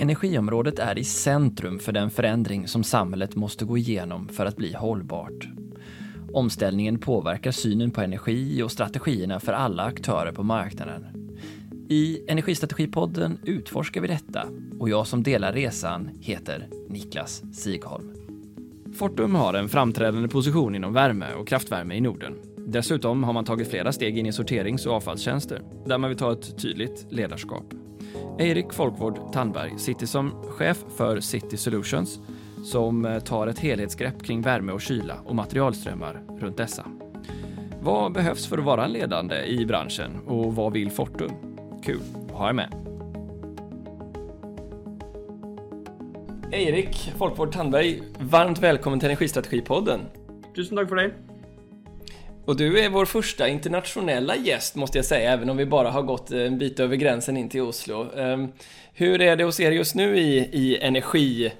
Energiområdet är i centrum för den förändring som samhället måste gå igenom för att bli hållbart. Omställningen påverkar synen på energi och strategierna för alla aktörer på marknaden. I Energistrategipodden utforskar vi detta och jag som delar resan heter Niklas Sigholm. Fortum har en framträdande position inom värme och kraftvärme i Norden. Dessutom har man tagit flera steg in i sorterings och avfallstjänster där man vill ta ett tydligt ledarskap. Erik Folkvård Tandberg sitter som chef for City Solutions som eh, tar ett helhetsgrepp kring värme och kyla och materialströmmar runt dessa. Vad behövs för att vara en ledande i branschen och vad vill Fortum? Kul att ha er med. Erik Folkvård Tandberg, varmt välkommen till Energistrategipodden. Tusen takk for det. Och du är vår första internationella gäst måste jag säga, även om vi bara har gått en bit över gränsen in till Oslo. Ehm, hur är det hos er just nu i, i energiläget?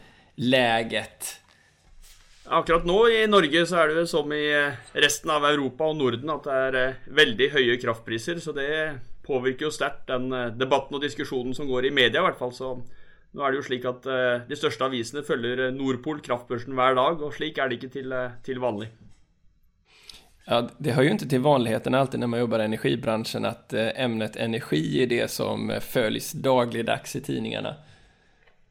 Akkurat nå i Norge så er det som i resten av Europa og Norden at det er eh, veldig høye kraftpriser. Så det påvirker jo sterkt den eh, debatten og diskusjonen som går i media, i hvert fall. Så nå er det jo slik at eh, de største avisene følger Nordpol, kraftbørsen, hver dag. Og slik er det ikke til, til vanlig. Ja, det hör ju inte till vanligheten alltid när man jobbar i energibranschen att eh, ämnet energi är det som eh, följs dagligdags i tidningarna.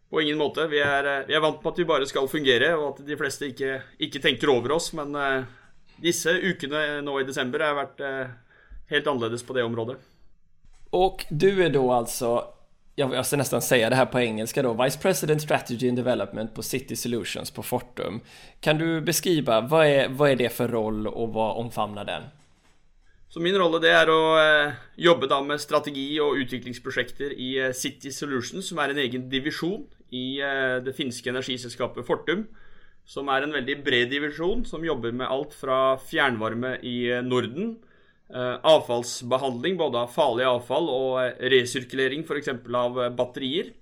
På ingen måte. Vi er, vi er vant med at vi bare skal fungere, og at de fleste ikke, ikke tenker over oss. Men disse ukene nå i desember har vært helt annerledes på det området. Og du er da alltså jag ska nästan säga det här på engelska då, Vice President Strategy and Development på City Solutions på Fortum. Kan du beskriva, vad är, vad är det för roll och vad omfamnar den? Så min rolle det er å eh, jobbe da med strategi og utviklingsprosjekter i eh, City Solutions, som er en egen divisjon i eh, det finske energiselskapet Fortum. Som er en veldig bred divisjon som jobber med alt fra fjernvarme i Norden avfallsbehandling, både av farlig avfall og eh, resirkulering f.eks. av eh, batterier.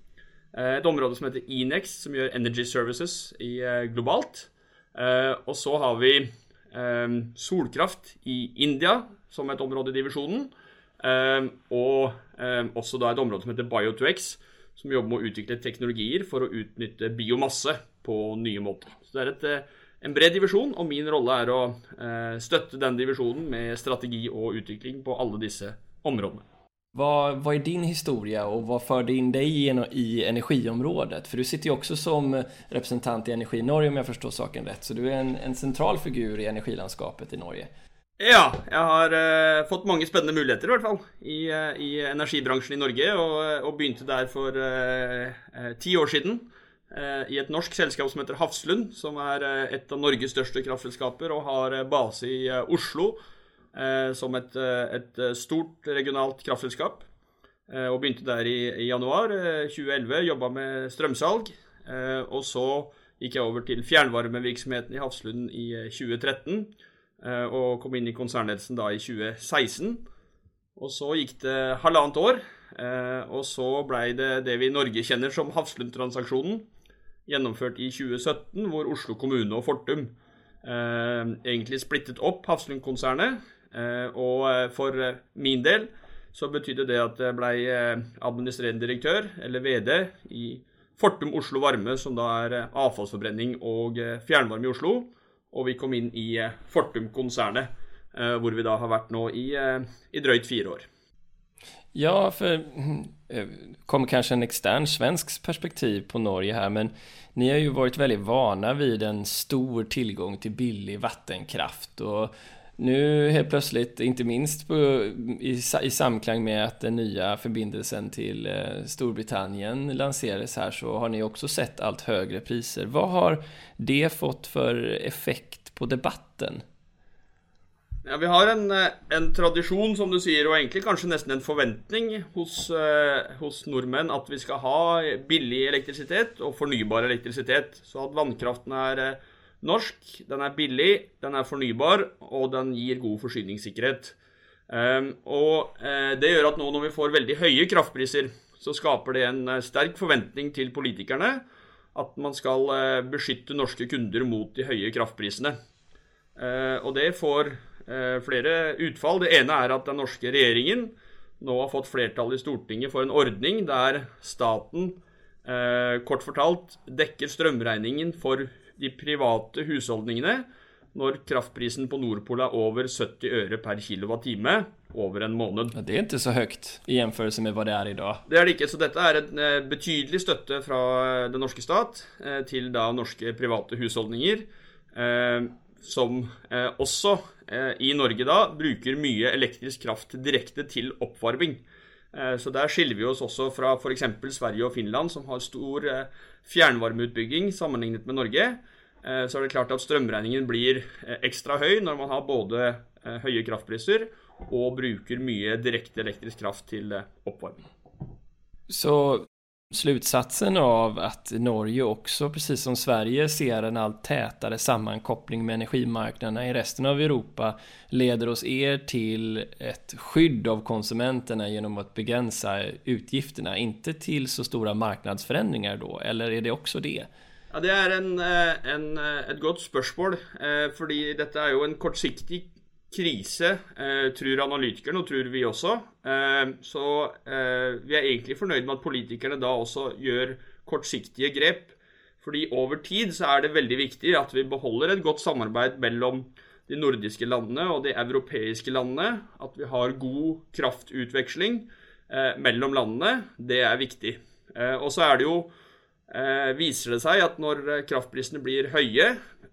Et område som heter Enex, som gjør Energy Services i, globalt. Og så har vi solkraft i India som et område i divisjonen. Og også da et område som heter Bio2X, som jobber med å utvikle teknologier for å utnytte biomasse på nye måter. Så det er et en bred divisjon, og min rolle er å eh, støtte den divisjonen med strategi og utvikling på alle disse områdene. Hva, hva er din historie, og hva førte inn deg i, i energiområdet? For du sitter jo også som representant i Energi Norge om jeg forstår saken rett. så du er en, en sentral figur i energilandskapet i Norge. Ja, jeg har uh, fått mange spennende muligheter i hvert fall i, uh, i energibransjen i Norge, og, og begynte der for uh, ti år siden. Eh, i et norsk selskap som heter Hafslund, som er eh, et av Norges største kraftselskaper og har eh, base i Oslo som et, et stort regionalt kraftselskap. Og begynte der i, i januar 2011, jobba med strømsalg. Og så gikk jeg over til fjernvarmevirksomheten i Hafslund i 2013. Og kom inn i konsernledelsen da i 2016. Og så gikk det halvannet år, og så blei det det vi i Norge kjenner som Hafslund-transaksjonen gjennomført i 2017, hvor Oslo kommune og Fortum eh, egentlig splittet opp Hafslund-konsernet. Eh, og eh, for eh, min del så betydde det at jeg ble eh, administrerende direktør, eller VD, i Fortum Oslo Varme, som da er avfallsforbrenning og fjernvarme i Oslo. Og vi kom inn i Fortum-konsernet, hvor vi da har vært nå i, i drøyt fire år. Ja, eh, kommer kanske en extern svensk perspektiv på Norge här, men ni har ju varit väldigt vana vid en stor tillgång till billig vattenkraft och nu helt plötsligt, inte minst på, i, i samklang med att den nya förbindelsen till eh, Storbritannien lanserades här så har ni också sett allt högre priser. Vad har det fått för effekt på debatten? Ja, Vi har en, eh, en, tradisjon, som du sier, og egentlig kanskje nesten en forventning hos, uh, hos, nordmenn at vi skal ha billig elektrisitet og fornybar elektrisitet. Så at vannkraften er uh, norsk, den er billig, den er fornybar, og den gir god forsyningssikkerhet. Um, og det gjør at nå når vi får veldig høye kraftpriser, så skaper det en sterk forventning til politikerne at man skal beskytte norske kunder mot de høye kraftprisene. og det får Eh, flere utfall. Det ene er at den norske regjeringen nå har fått flertall i Stortinget for en ordning der staten Eh, kort fortalt dekker strømregningen for de private husholdningene når kraftprisen på Nordpol er over 70 øre per kWt over en måned. Det er ikke så høyt i gjenførelse med hva det er i dag. Det er det ikke, så dette er en eh, betydelig støtte fra den norske stat eh, til da norske private husholdninger, eh, som eh, også eh, i Norge da bruker mye elektrisk kraft direkte til oppvarming. Eh, så der skiller vi oss også fra f.eks. Sverige og Finland, som har stor fjernvarmeutbygging sammenlignet med Norge. Eh, så er det klart at strømregningen blir eh, ekstra høy når man har både eh, høye kraftpriser og bruker mye direkte elektrisk kraft til oppvarming. Så slutsatsen av at Norge også, precis som Sverige, ser en alt tätare sammankoppling med energimarknaderna i resten av Europa leder oss er til et skydd av konsumenterna gjennom å begränsa utgifterna, ikke til så store marknadsförändringar då, eller er det også det? Ja, Det er en, eh, en, eh, et godt spørsmål. Eh, fordi dette er jo en kortsiktig krise, tror analytikerne, og tror vi også. Så vi er egentlig fornøyd med at politikerne da også gjør kortsiktige grep. Fordi over tid så er det veldig viktig at vi beholder et godt samarbeid mellom de nordiske landene og de europeiske landene. At vi har god kraftutveksling mellom landene. Det er viktig. Og så er det jo Eh, viser det seg at når eh, kraftprisene blir høye,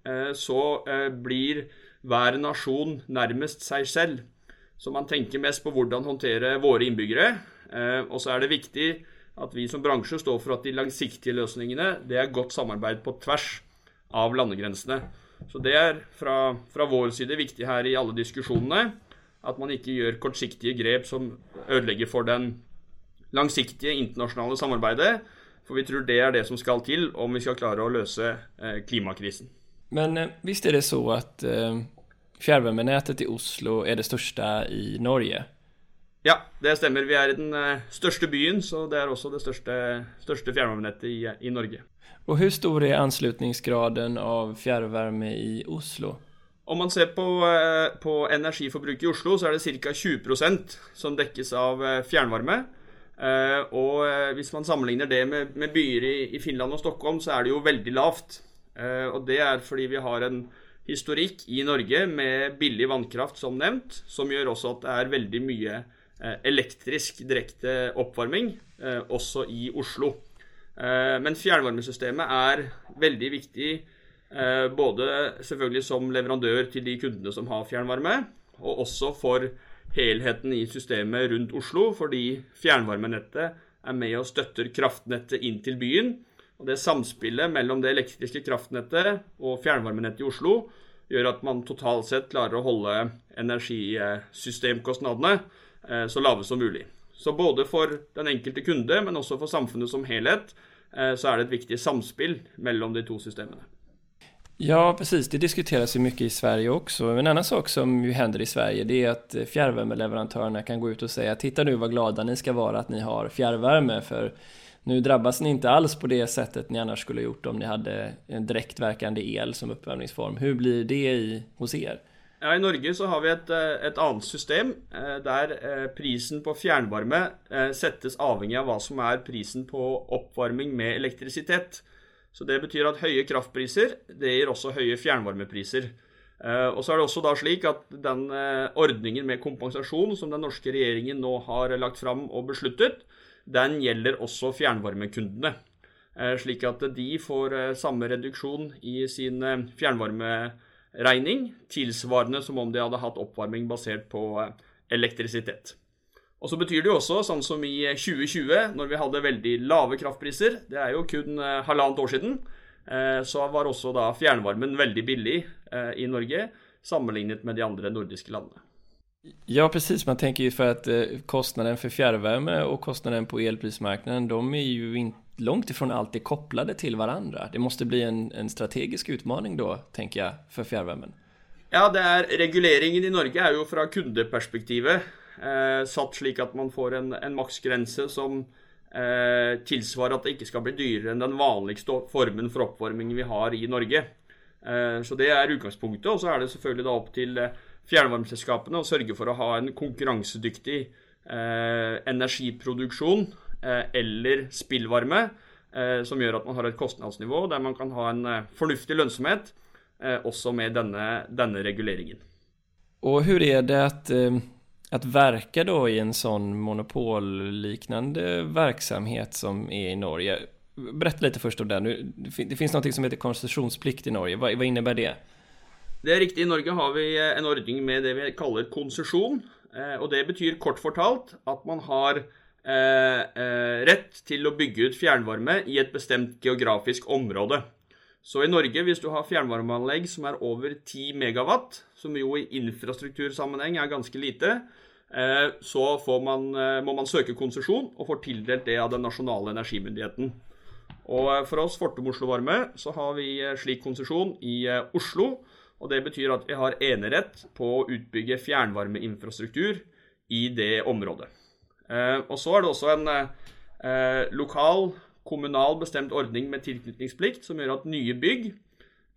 eh, så blir hver nasjon nærmest seg selv. Så man tenker mest på hvordan håndtere våre innbyggere. Og så er det viktig at vi som bransje står for at de langsiktige løsningene det er godt samarbeid på tvers av landegrensene. Så det er fra, fra vår side viktig her i alle diskusjonene at man ikke gjør kortsiktige grep som ødelegger for den langsiktige internasjonale samarbeidet, for vi tror det er det som skal til om vi skal klare å løse eh, klimakrisen. Men eh, visst er det så at eh, fjernvarmenettet i Oslo er det største i Norge? Ja, det stemmer. Vi er i den eh, største byen, så det er også det største, største fjernvarmenettet i, i, Norge. Og hvor stor er anslutningsgraden av fjernvarme i Oslo? Om man ser på, eh, på energiforbruket i Oslo, så er det ca. 20% som dekkes av fjernvarme. Og hvis man sammenligner det med, med byer i, i, Finland og Stockholm, så er det jo veldig lavt. Uh, og det er fordi vi har en historikk i Norge med billig vannkraft, som nevnt, som gjør også at det er veldig mye elektrisk direkte oppvarming, også i Oslo. men fjernvarmesystemet er veldig viktig både selvfølgelig som leverandør til de kundene som har fjernvarme, og også for helheten i systemet rundt Oslo, fordi fjernvarmenettet er med og støtter kraftnettet inn til byen. Og det samspillet mellom det elektriske kraftnettet og fjernvarmenettet i Oslo gjør at man totalt sett klarer å holde energisystemkostnadene eh, så lave som mulig. Så både for den enkelte kunde, men også for samfunnet som helhet, eh, så er det et viktig samspill mellom de to systemene. Ja, precis. Det diskuteres ju mycket i Sverige också. En annen sak som ju händer i Sverige det är att fjärrvärmeleverantörerna kan gå ut och säga titta nu vad glada ni ska vara att ni har fjärrvärme för nu drabbas ni inte alls på det sättet ni annars skulle gjort om ni hade en direktverkande el som uppvärmningsform. Hur blir det i, hos er? Ja, I Norge så har vi et, eh, et annet system eh, der eh, prisen på fjernvarme settes avhengig av hva som er prisen på oppvarming med elektrisitet. Så det betyr at høye kraftpriser det gir også høye fjernvarmepriser. Eh, og så er det også da slik at den eh, ordningen med kompensasjon som den norske regjeringen nå har lagt fram og besluttet, den gjelder også fjernvarmekundene. Eh, slik at de får samme reduksjon i sin fjernvarmeregning, tilsvarende som om de hadde hatt oppvarming basert på elektrisitet. Og så betyr det jo også, sånn som i 2020, når vi hadde veldig lave kraftpriser, det er jo kun eh, halvannet år siden, eh, så var også da fjernvarmen veldig billig eh, i Norge, sammenlignet med de andre nordiske landene. Ja, precis. Man tenker jo for at kostnaden for fjärrvärme og kostnaden på elprismarknaden, de er jo inte långt ifrån alltid kopplade til hverandre. Det måste bli en, en strategisk utmaning da, tenker jeg, for fjärrvärmen. Ja, det er, reguleringen i Norge er jo fra kundeperspektivet eh, satt slik at man får en, en maksgrense som eh, tilsvarer at det ikke skal bli dyrere enn den vanligste formen for oppvarming vi har i Norge. Eh, så det er utgangspunktet. Og så er det selvfølgelig da opp til eh, fjernvarmeselskapene og sørge for å ha en konkurransedyktig eh, energiproduksjon eh, eller spillvarme eh, som gjør at man har et kostnadsnivå der man kan ha en eh, fornuftig lønnsomhet eh, også med denne, denne reguleringen. Og hvordan er det at att verka då i en sånn monopolliknande verksamhet som er i Norge? Berätta litt først om det. Det finnes noe som heter konsesjonsplikt i Norge. Hva innebærer det? Det er riktig. I Norge har vi eh, en ordning med det vi kaller konsesjon. Eh, og det betyr kort fortalt at man har eh, rett til å bygge ut fjernvarme i et bestemt geografisk område. Så i Norge, hvis du har fjernvarmeanlegg som er over 10 megawatt, som jo i infrastruktursammenheng er ganske lite, så man, må man søke konsesjon og får tildelt det av den nasjonale energimyndigheten. Og for oss Fortum Oslo Varme så har vi slik konsesjon i Oslo. Og Det betyr at vi har enerett på å utbygge fjernvarmeinfrastruktur i det området. Eh, og Så er det også en eh, lokal, kommunal bestemt ordning med tilknytningsplikt, som gjør at nye bygg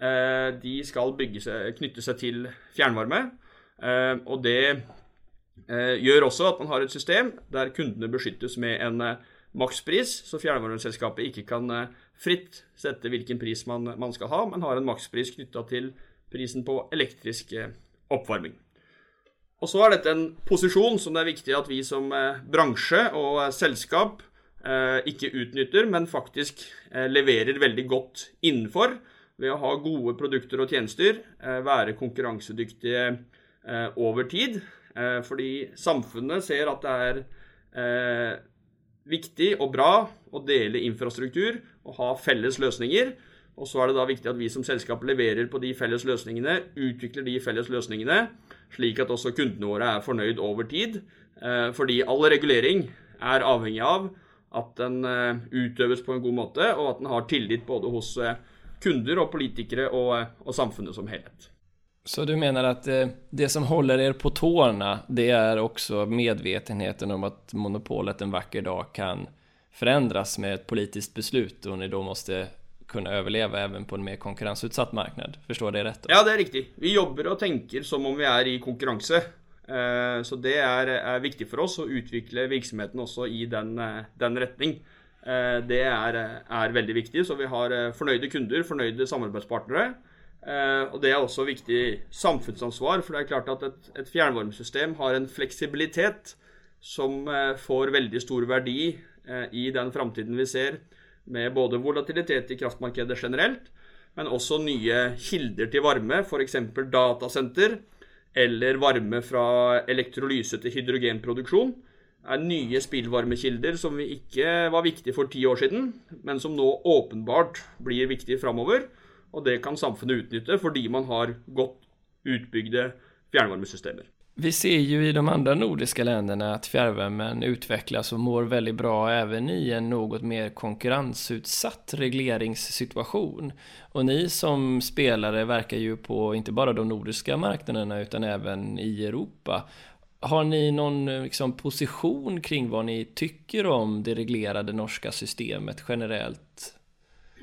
eh, de skal seg, knytte seg til fjernvarme. Og det gjør også at man har et system der kundene beskyttes med en makspris, så fjernvarmeselskapet ikke kan fritt sette hvilken pris man, skal ha, men har en makspris knytta til prisen på elektrisk eh, oppvarming. Og så er dette en posisjon som det er viktig at vi som eh, bransje og eh, selskap ikke utnytter, men faktisk leverer veldig godt innenfor ved å ha gode produkter og tjenester, være konkurransedyktige over tid. Fordi samfunnet ser at det er viktig og bra å dele infrastruktur og ha felles løsninger. Og så er det da viktig at vi som selskap leverer på de felles løsningene, utvikler de felles løsningene, slik at også kundene våre er fornøyd over tid. Eh, fordi all regulering er avhengig av at den eh, utøves på en god måte, og at den har tillit både hos eh, kunder og politikere og, og samfunnet som helhet. Så du mener at det som holder dere på tårna, det er også medvetenheten om at monopolet en vakker dag kan forandres med et politisk beslut, og dere da måtte kunne overleve även på en mer konkurrensutsatt marknad. Förstår det rätt? Ja, det er riktig. Vi jobber og tenker som om vi er i konkurranse. Eh, så det er, er viktig for oss å utvikle virksomheten også i den, eh, den retning. Eh, det er, er, veldig viktig. Så vi har fornøyde kunder, fornøyde samarbeidspartnere. Og det er også viktig samfunnsansvar, for det er klart at et, et fjernvarmesystem har en fleksibilitet som får veldig stor verdi i den framtiden vi ser med både volatilitet i kraftmarkedet generelt, men også nye kilder til varme, f.eks. datasenter eller varme fra elektrolyse til hydrogenproduksjon, er nye spillvarmekilder som ikke var viktige for ti år siden, men som nå åpenbart blir viktige framover. Og det kan samfunnet utnytte fordi man har godt utbygde fjernvarmesystemer. Vi ser jo i de andre nordiske länderna at fjärrvärmen utvecklas og mår veldig bra även i en noe mer konkurrensutsatt regleringssituation. Og ni som spelare verkar jo på ikke bare de nordiske marknaderna utan även i Europa. Har ni noen liksom, position kring hva ni tycker om det reglerade norske systemet generellt?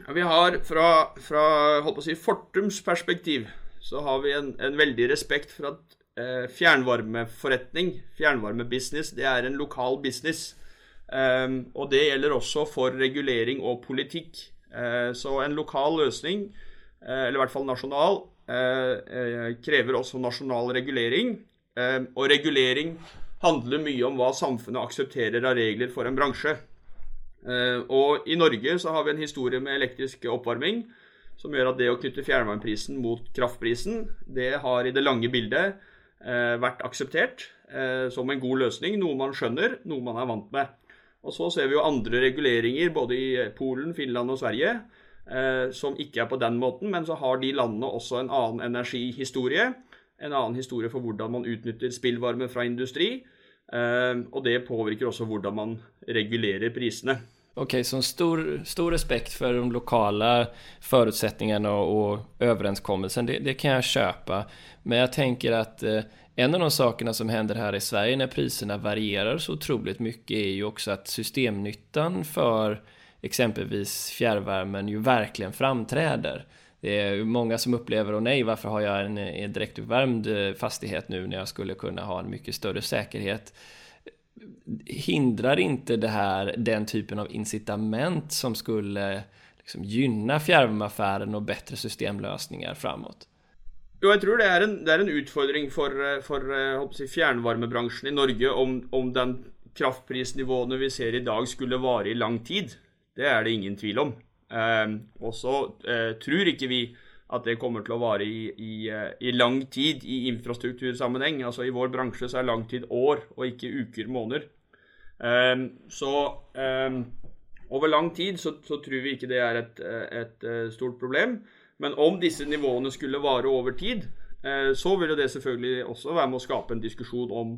Ja, vi har fra, fra si, Fortums perspektiv så har vi en, en veldig respekt for at fjernvarmeforretning, fjernvarmebusiness, det er en lokal business. Eh, og det gjelder også for regulering og politikk. Eh, så en lokal løsning, eh, eller i hvert fall nasjonal, eh, eh, krever også nasjonal regulering. og regulering handler mye om hva samfunnet aksepterer av regler for en bransje. og i Norge så har vi en historie med elektrisk oppvarming som gjør at det å knytte fjernvarmeprisen mot kraftprisen, det har i det lange bildet Eh, vært akseptert eh, som en god løsning. Noe man skjønner, noe man er vant med. Og så ser vi jo andre reguleringer både i Polen, Finland og Sverige eh, som ikke er på den måten, men så har de landene også en annen energihistorie. En annen historie for hvordan man utnytter spillvarme fra industri. Og det påvirker også hvordan man regulerer prisene. Ok, så stor, stor respekt for de lokale forutsetningene og, og overenskommelsen, det, det, kan jeg kjøpe. Men jeg tenker at eh, en av de sakene som hender her i Sverige når prisene varierer så utrolig mye, er jo også at systemnytten for eksempelvis fjärrvärmen jo virkelig framträder. Det är mange som opplever, og nei, hvorfor har jeg en, en direktuppvärmd eh, fastighet nu når jeg skulle kunne ha en mye større säkerhet? Hindrar inte det här den typen av incitament som skulle liksom gynna fjärrvärmeaffären och bättre systemlösningar framåt? Jo, jeg tror det er en, det er en utfordring for, for si, fjernvarmebransjen i Norge om, om den kraftprisnivåene vi ser i dag, skulle vare i lang tid. Det er det ingen tvil om. Eh, og så eh, tror ikke vi at det kommer til å vare i, i, eh, i, lang tid i infrastruktursammenheng. Altså I vår bransje så er lang tid år, og ikke uker, måneder. Um, så um, over lang tid så, så, tror vi ikke det er et, et, stort problem. Men om disse nivåene skulle vare over tid, så vil det selvfølgelig også være med å skape en diskusjon om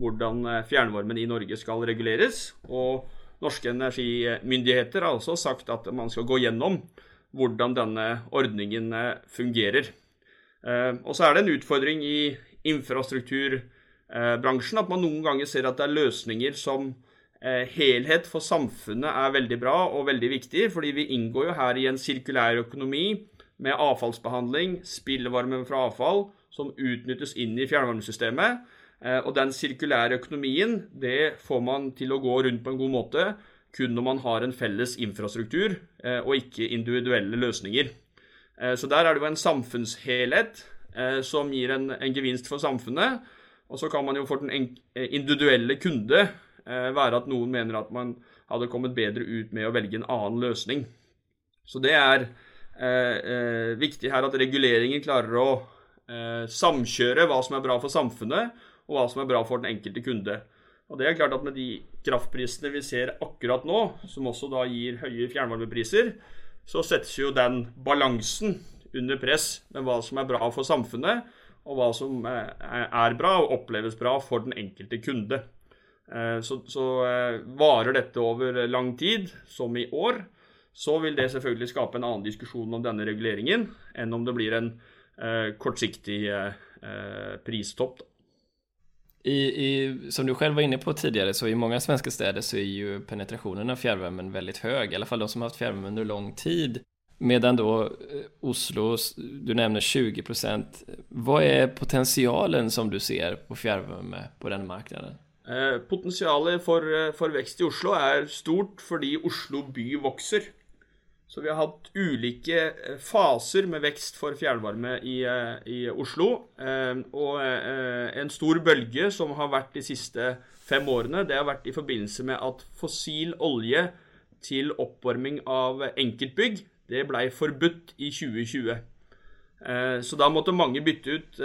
hvordan fjernvarmen i Norge skal reguleres. Og norske energimyndigheter har også sagt at man skal gå gjennom hvordan denne ordningen fungerer. Og så er det en utfordring i infrastrukturbransjen at man noen ganger ser at det er løsninger som Eh, helhet for samfunnet er veldig bra og veldig viktig, fordi vi inngår jo her i en sirkulær økonomi med avfallsbehandling, spillvarme fra avfall, som utnyttes inn i fjernvarmesystemet. Eh, og den sirkulære økonomien, det får man til å gå rundt på en god måte kun når man har en felles infrastruktur eh, og ikke individuelle løsninger. Så der er det jo en samfunnshelhet som gir en, en gevinst for samfunnet. Og så kan man jo for den individuelle kunde Eh, være at noen mener at man hadde kommet bedre ut med å velge en annen løsning. Så det er eh, eh, viktig her at reguleringen klarer å eh, samkjøre hva som er bra for samfunnet, og hva som er bra for den enkelte kunde. Og det er klart at Med de kraftprisene vi ser akkurat nå, som også da gir høye fjernvarmepriser, så settes jo den balansen under press med hva som er bra for samfunnet, og hva som eh, er bra og oppleves bra for den enkelte kunde. Eh, så, så eh, varer dette over lang tid, som i år, så vil det selvfølgelig skape en annen diskusjon om denne reguleringen enn om det blir en kortsiktig pristopp. I, i, som du själv var inne på tidigare så i många svenska städer så är ju penetrationen av fjärrvärmen väldigt hög, i alla fall de som har haft fjärrvärme under lång tid. Medan då Oslo, du nämner 20% Vad är potentialen som du ser på fjärrvärme på den marknaden? Eh, potensialet for, eh, for, vekst i Oslo er stort fordi Oslo by vokser. Så vi har hatt ulike eh, faser med vekst for fjernvarme i, i Oslo. Og en stor bølge som har vært de siste fem årene, det har vært i forbindelse med at fossil olje til oppvarming av enkeltbygg, det blei forbudt i 2020. Så da måtte mange bytte ut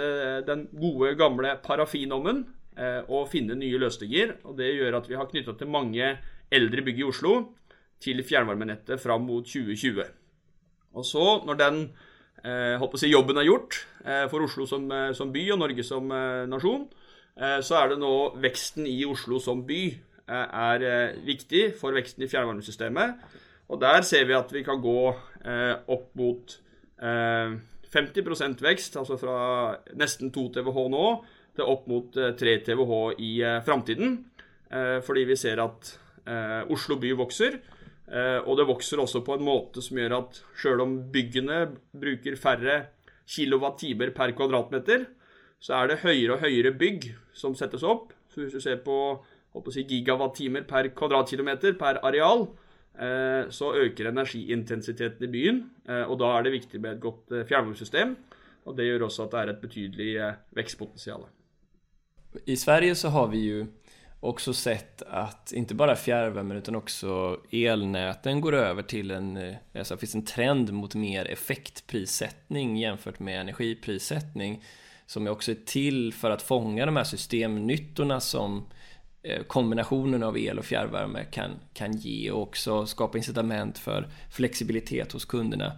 den gode, gamle parafinovnen Eh, og finne nye løsninger. og Det gjør at vi har knytta til mange eldre bygg i Oslo til fjernvarmenettet fram mot 2020. Og så, når den eh, si, jobben er gjort eh, for Oslo som, eh, som, by og Norge som eh, nasjon, eh, så er det nå veksten i Oslo som by er viktig for veksten i fjernvarmesystemet. Og der ser vi at vi kan gå opp mot 50% vekst, altså fra nesten 2 TWh nå til opp mot 3 eh, TWh i eh, framtiden. Eh, fordi vi ser at Oslo by vokser. Og det vokser også på en måte som gjør at sjøl om byggene bruker færre kilowatt-timer per kvadratmeter, så er det høyere og høyere bygg som settes opp. Så hvis du ser på si, gigawatt-timer per kvadratkilometer per areal, så øker energiintensiteten i byen. Og da er det viktig med et godt fjernvarmesystem. Og det gjør også at det er et betydelig vekstpotensial. I Sverige så har vi ju också sett att inte bara fjärrvärmen utan också elnäten går över till en, eh, alltså det finns en trend mot mer effektprissättning jämfört med energiprissättning som också är till för att fånga de här systemnyttorna som eh, kombinationen av el och fjärrvärme kan, kan ge och också skapa incitament för flexibilitet hos kunderna.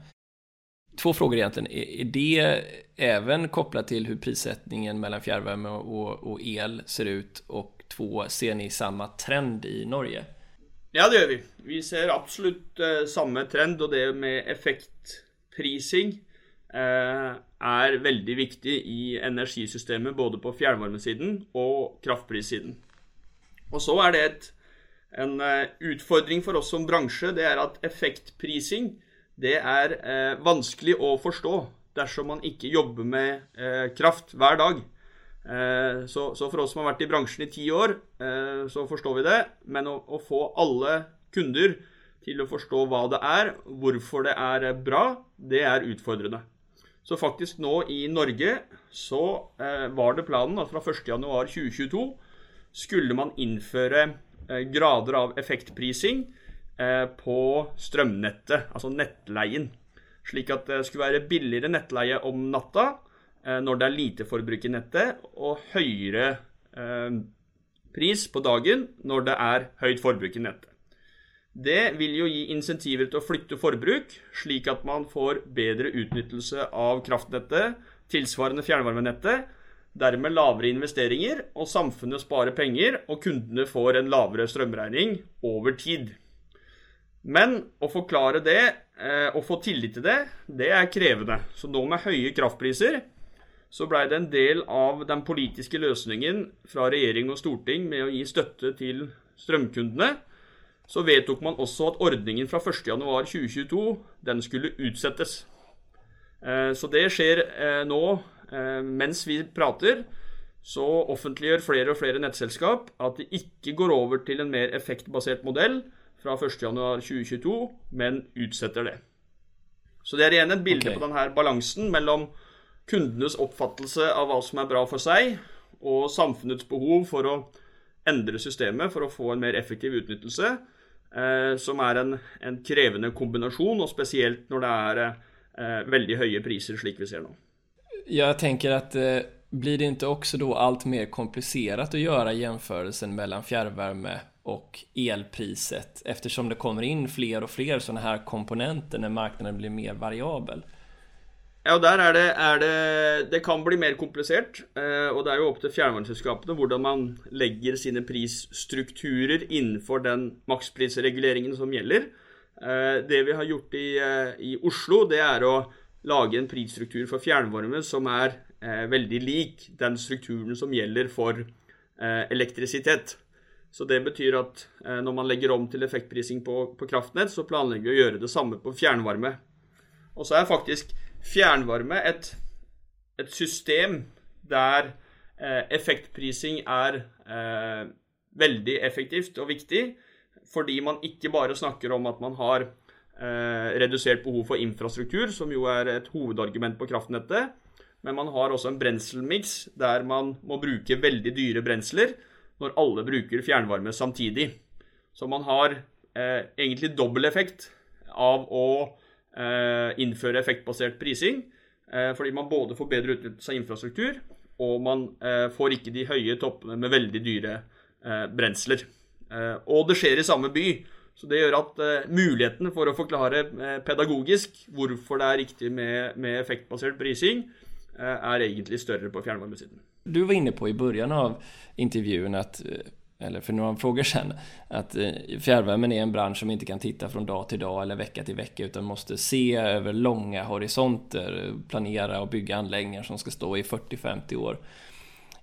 Två frågor egentligen. Är, det även kopplat till hur prissättningen mellan fjärrvärme och, och el ser ut? Och två, ser ni samma trend i Norge? Ja, det gjør vi. Vi ser absolutt uh, samme trend, og det med effektprising uh, er veldig viktig i energisystemet, både på fjernvarmesiden og kraftprissiden. Og så er det et, en uh, utfordring for oss som bransje, det er at effektprising det er eh, vanskelig å forstå dersom man ikke jobber med eh, kraft hver dag. Eh, så, så, for oss som har vært i bransjen i ti år, eh, så forstår vi det. Men å, å, få alle kunder til å forstå hva det er, hvorfor det er bra, det er utfordrende. Så faktisk nå i Norge så eh, var det planen at fra 1.1.2022 skulle man innføre grader av effektprising på strømnettet, altså nettleien. Slik at det skulle være billigere nettleie om natta når det er lite forbruk i nettet, og høyere eh, pris på dagen når det er høyt forbruk i nettet. Det vil jo gi insentiver til å flytte forbruk, slik at man får bedre utnyttelse av kraftnettet, tilsvarende fjernvarmenettet, dermed lavere investeringer, og samfunnet sparer penger, og kundene får en lavere strømregning over tid. Men å forklare det eh, og få tillit til det, det er krevende. Så nå med høye kraftpriser så blei det en del av den politiske løsningen fra regjering og storting med å gi støtte til strømkundene. Så vedtok man også at ordningen fra 1.1.2022 den skulle utsettes. Eh, så det skjer eh, nå eh, mens vi prater. Så offentliggjør flere og flere nettselskap at de ikke går over til en mer effektbasert modell fra 1.1.2022, men utsetter det. Så det er igjen et bilde okay. på denne balansen mellom kundenes oppfattelse av hva som er bra for seg, og samfunnets behov for å endre systemet for å få en mer effektiv utnyttelse, eh, som er en, en, krevende kombinasjon, og spesielt når det er eh, veldig høye priser, slik vi ser nå. Jeg tenker at eh, blir det ikke også da alt mer komplisert å gjøre jämförelsen mellom fjernvarme og elpriset eftersom det kommer inn flere og flere sånne her komponenter når marknaden blir mer variabel? Ja, og der er det, er det, det kan bli mer komplisert. Eh, og det er jo opp til fjernvarmeselskapene hvordan man legger sine prisstrukturer innenfor den maksprisreguleringen som gjelder. Eh, det vi har gjort i, eh, i, Oslo, det er å lage en prisstruktur for fjernvarme som er veldig lik den strukturen som gjelder for elektrisitet. Så det betyr at når man legger om til effektprising på, på kraftnett, så planlegger vi å gjøre det samme på fjernvarme. Og så er faktisk fjernvarme et, et system der eh, effektprising er eh, veldig effektivt og viktig, fordi man ikke bare snakker om at man har eh, redusert behov for infrastruktur, som jo er et hovedargument på kraftnettet, men man har også en brenselmiks der man må bruke veldig dyre brensler når alle bruker fjernvarme samtidig. Så man har eh, egentlig dobbel effekt av å innføre effektbasert prising. Eh, fordi man både får bedre utnyttelse av infrastruktur, og man eh, får ikke de høye toppene med veldig dyre brensler. Og det skjer i samme by. Så det gjør at mulighetene for å forklare pedagogisk hvorfor det er riktig med, med effektbasert prising, er egentlig større på fjernvarmesiden. Du var inne på i begynnelsen av intervjuet at eller för några frågor sedan, att eh, fjärrvärmen är en bransch som inte kan titta från dag till dag eller vecka till vecka utan måste se över långa horisonter, planera och bygga anläggningar som ska stå i 40-50 år.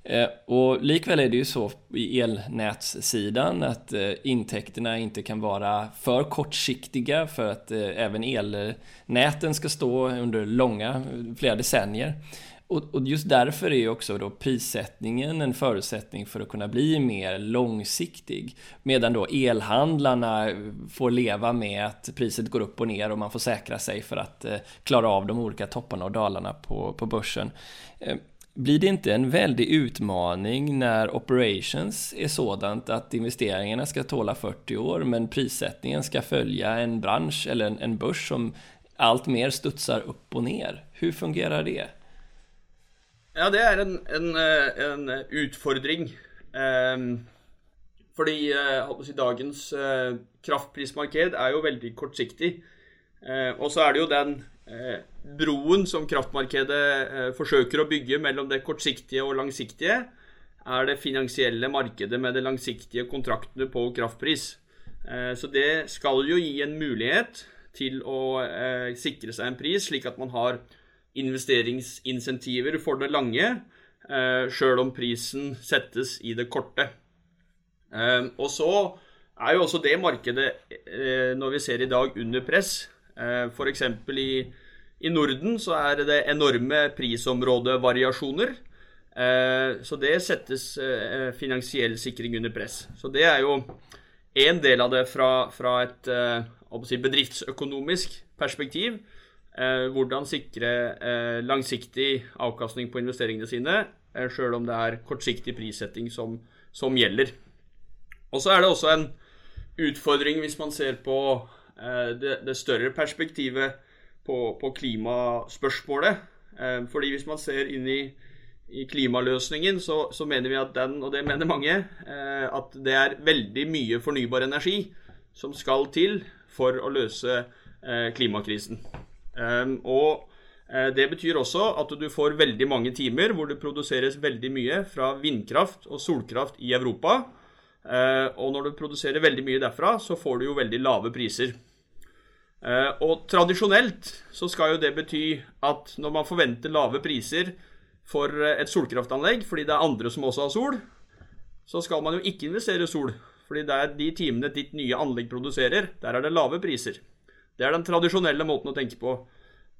Eh, och likväl är det ju så i elnätssidan att eh, intäkterna inte kan vara för kortsiktiga för att även elnäten ska stå under långa, flera decennier. Och, just därför är också då prissättningen en förutsättning för att kunna bli mer långsiktig. Medan då elhandlarna får leva med att priset går upp och ner och man får säkra sig för att eh, klara av de olika topparna och dalarna på, på börsen. Eh, blir det inte en väldig utmaning när operations är sådant att investeringarna ska tåla 40 år men prissättningen ska följa en bransch eller en, en börs som allt mer studsar upp och ner? Hur fungerar det? Ja, det er en, en, eh, en utfordring. Um, fordi uh, si, dagens uh, kraftprismarked er jo veldig kortsiktig. Og så er det jo den broen som kraftmarkedet forsøker å bygge mellom det kortsiktige og langsiktige, er det finansielle markedet med de langsiktige kontraktene på kraftpris. så det skal jo gi en mulighet til å sikre seg en pris, slik at man har investeringsinsentiver for det lange, eh, sjøl om prisen settes i det korte. Eh, og så er jo også det markedet, eh, når vi ser i dag, under press. F.eks. I, i Norden så er det enorme prisområdevariasjoner. Så det settes finansiell sikring under press. Så det er jo en del av det fra, fra et si, bedriftsøkonomisk perspektiv. Hvordan sikre langsiktig avkastning på investeringene sine, sjøl om det er kortsiktig prissetting som, som gjelder. Og så er det også en utfordring hvis man ser på eh, det, det, større perspektivet på, på klimaspørsmålet. Eh, fordi hvis man ser inn i, i klimaløsningen, så, så, mener vi at den, og det mener mange, eh, at det er veldig mye fornybar energi som skal til for å løse klimakrisen. Og det betyr også at du får veldig mange timer hvor det produseres veldig mye fra vindkraft og solkraft i Europa. Eh, og når du produserer veldig mye derfra, så får du jo veldig lave priser. Eh, og tradisjonelt så skal jo det bety at når man forventer lave priser for eh, et solkraftanlegg, fordi det er andre som også har sol, så skal man jo ikke investere sol. Fordi det er de timene ditt nye anlegg produserer, der er det lave priser. Det er den tradisjonelle måten å tenke på.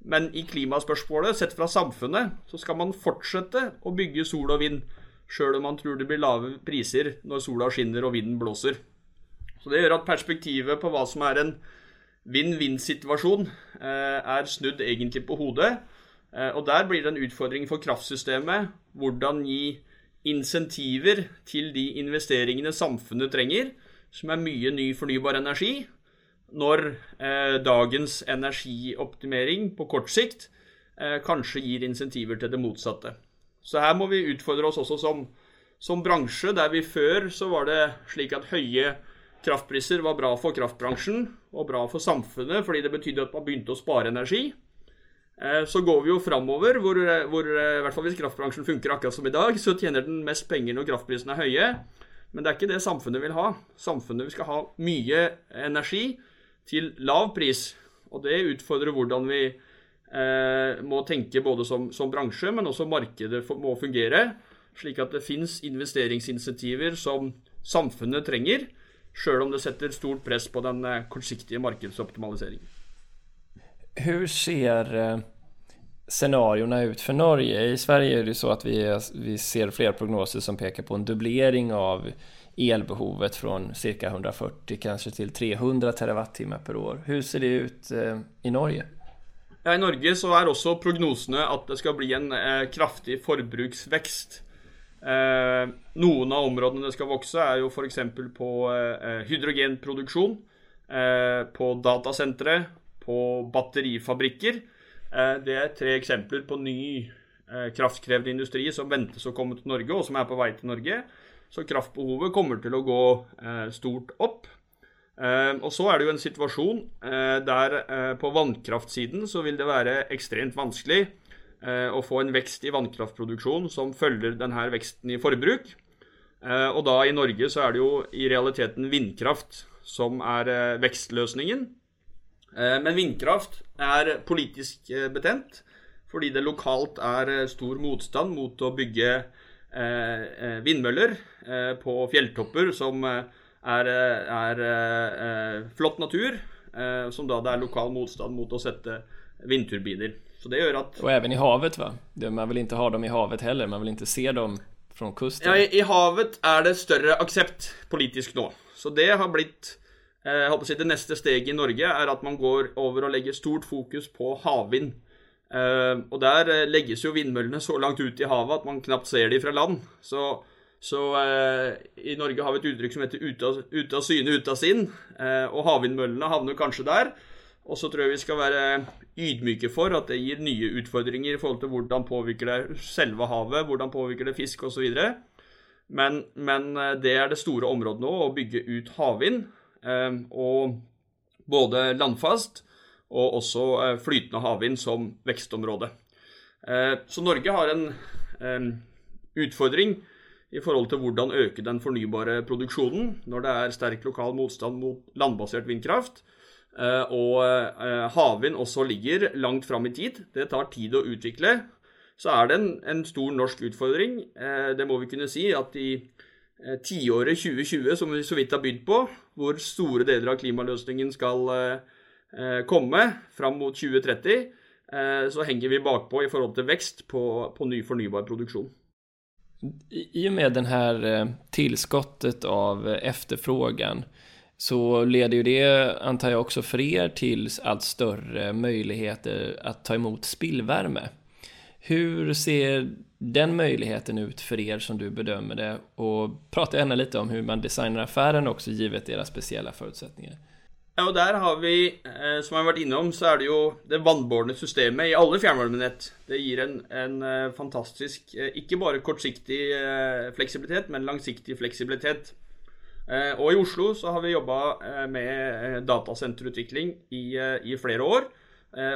Men i klimaspørsmålet, sett fra samfunnet, så skal man fortsette å bygge sol og vind sjøl om man tror det blir lave priser når sola skinner og vinden blåser. Så Det gjør at perspektivet på hva som er en vinn-vinn-situasjon, eh, er snudd egentlig på hodet. Eh, og Der blir det en utfordring for kraftsystemet. Hvordan gi insentiver til de investeringene samfunnet trenger, som er mye ny fornybar energi, når eh, dagens energioptimering på kort sikt kanskje gir insentiver til det motsatte. Så her må vi utfordre oss også som, som bransje, der vi før så var det slik at høye kraftpriser var bra for kraftbransjen og bra for samfunnet, fordi det betydde at man begynte å spare energi. Eh, så går vi jo framover, hvor, hvor, eh, i hvert fall hvis kraftbransjen funker akkurat som i dag, så tjener den mest penger når kraftprisene er høye. Men det er ikke det samfunnet vil ha. Samfunnet vil skal ha mye energi til lav pris. Og det utfordrer hvordan vi eh, må tenke både som, som, bransje, men også markedet må fungere. Slik at det fins investeringsinsentiver som samfunnet trenger, sjøl om det setter stort press på den eh, kortsiktige markedsoptimaliseringen. Hvordan ser eh, scenarioene ut for Norge? I Sverige er det så at vi, vi ser flere prognoser som peker på en dublering av elbehovet fra ca. 140 kanske til 300 terawattimmar per år. Hvordan ser det ut eh, i Norge? Ja, I Norge så er også prognosene at det skal bli en eh, kraftig forbruksvekst. Eh, noen av områdene det skal vokse, er jo f.eks. på eh, hydrogenproduksjon, eh, på datasentre, på batterifabrikker. Det er tre eksempler på ny kraftkrevende industri som ventes å komme til Norge, og som er på vei til Norge. Så kraftbehovet kommer til å gå eh, stort opp. Ehm, og så er det jo en situasjon eh, der eh, på vannkraftsiden så vil det være ekstremt vanskelig eh, å få en vekst i vannkraftproduksjon som følger denne veksten i forbruk. Og da i Norge så er det jo i realiteten vindkraft som er vekstløsningen. Men vindkraft er politisk betent fordi det lokalt er stor motstand mot å bygge vindmøller på fjelltopper som er, er eh, flott natur, eh, som da det er lokal motstand mot å sette vindturbiner. Så det gjør at Og even i havet, va? Man vil ikke ha dem i havet heller, man vil ikke se dem fra kysten? Ja, i, i, havet er det større aksept politisk nå. Så det har blitt eh, jeg håper å si Det neste steget i Norge er at man går over og legger stort fokus på havvind. Uh, og der legges jo vindmøllene så langt ut i havet at man knapt ser de fra land. Så så eh, i Norge har vi et uttrykk som heter 'ute av, ut av syne, ute av sinn'. Eh, og havvindmøllene havner kanskje der. Og så tror jeg vi skal være ydmyke for at det gir nye utfordringer i forhold til hvordan påvirker det selve havet, hvordan påvirker det fisk osv. Men, men eh, det er det store området nå, å bygge ut havvind. Eh, og både landfast og også eh, flytende havvind som vekstområde. Eh, så Norge har en utfordring i forhold til hvordan øke den fornybare produksjonen når det er sterk lokal motstand mot landbasert vindkraft. Eh, og eh, havvind også ligger langt fram i tid. Det tar tid å utvikle. Så er det en, en stor norsk utfordring. Eh, det må vi kunne si at i tiåret 2020, som vi så vidt har begynt på, hvor store deler av klimaløsningen skal komme fram mot 2030, så henger vi bakpå i forhold til vekst på, på ny fornybar produksjon. I og med den här eh, tillskottet av efterfrågan så leder ju det, antar jeg også for er, til allt større muligheter å ta imot spillvärme. Hur ser den muligheten ut for er som du bedömer det? Og prata gjerne litt om hvordan man designer affären også givet deres spesielle förutsättningar. Ja, og der har vi, eh, som jeg har vært innom, så er det jo det vannbårne systemet i alle fjernvarmenett. Det gir en, en eh, fantastisk, eh, ikke bare kortsiktig fleksibilitet, men langsiktig fleksibilitet. Og i Oslo så har vi jobba med datasenterutvikling i, i, flere år.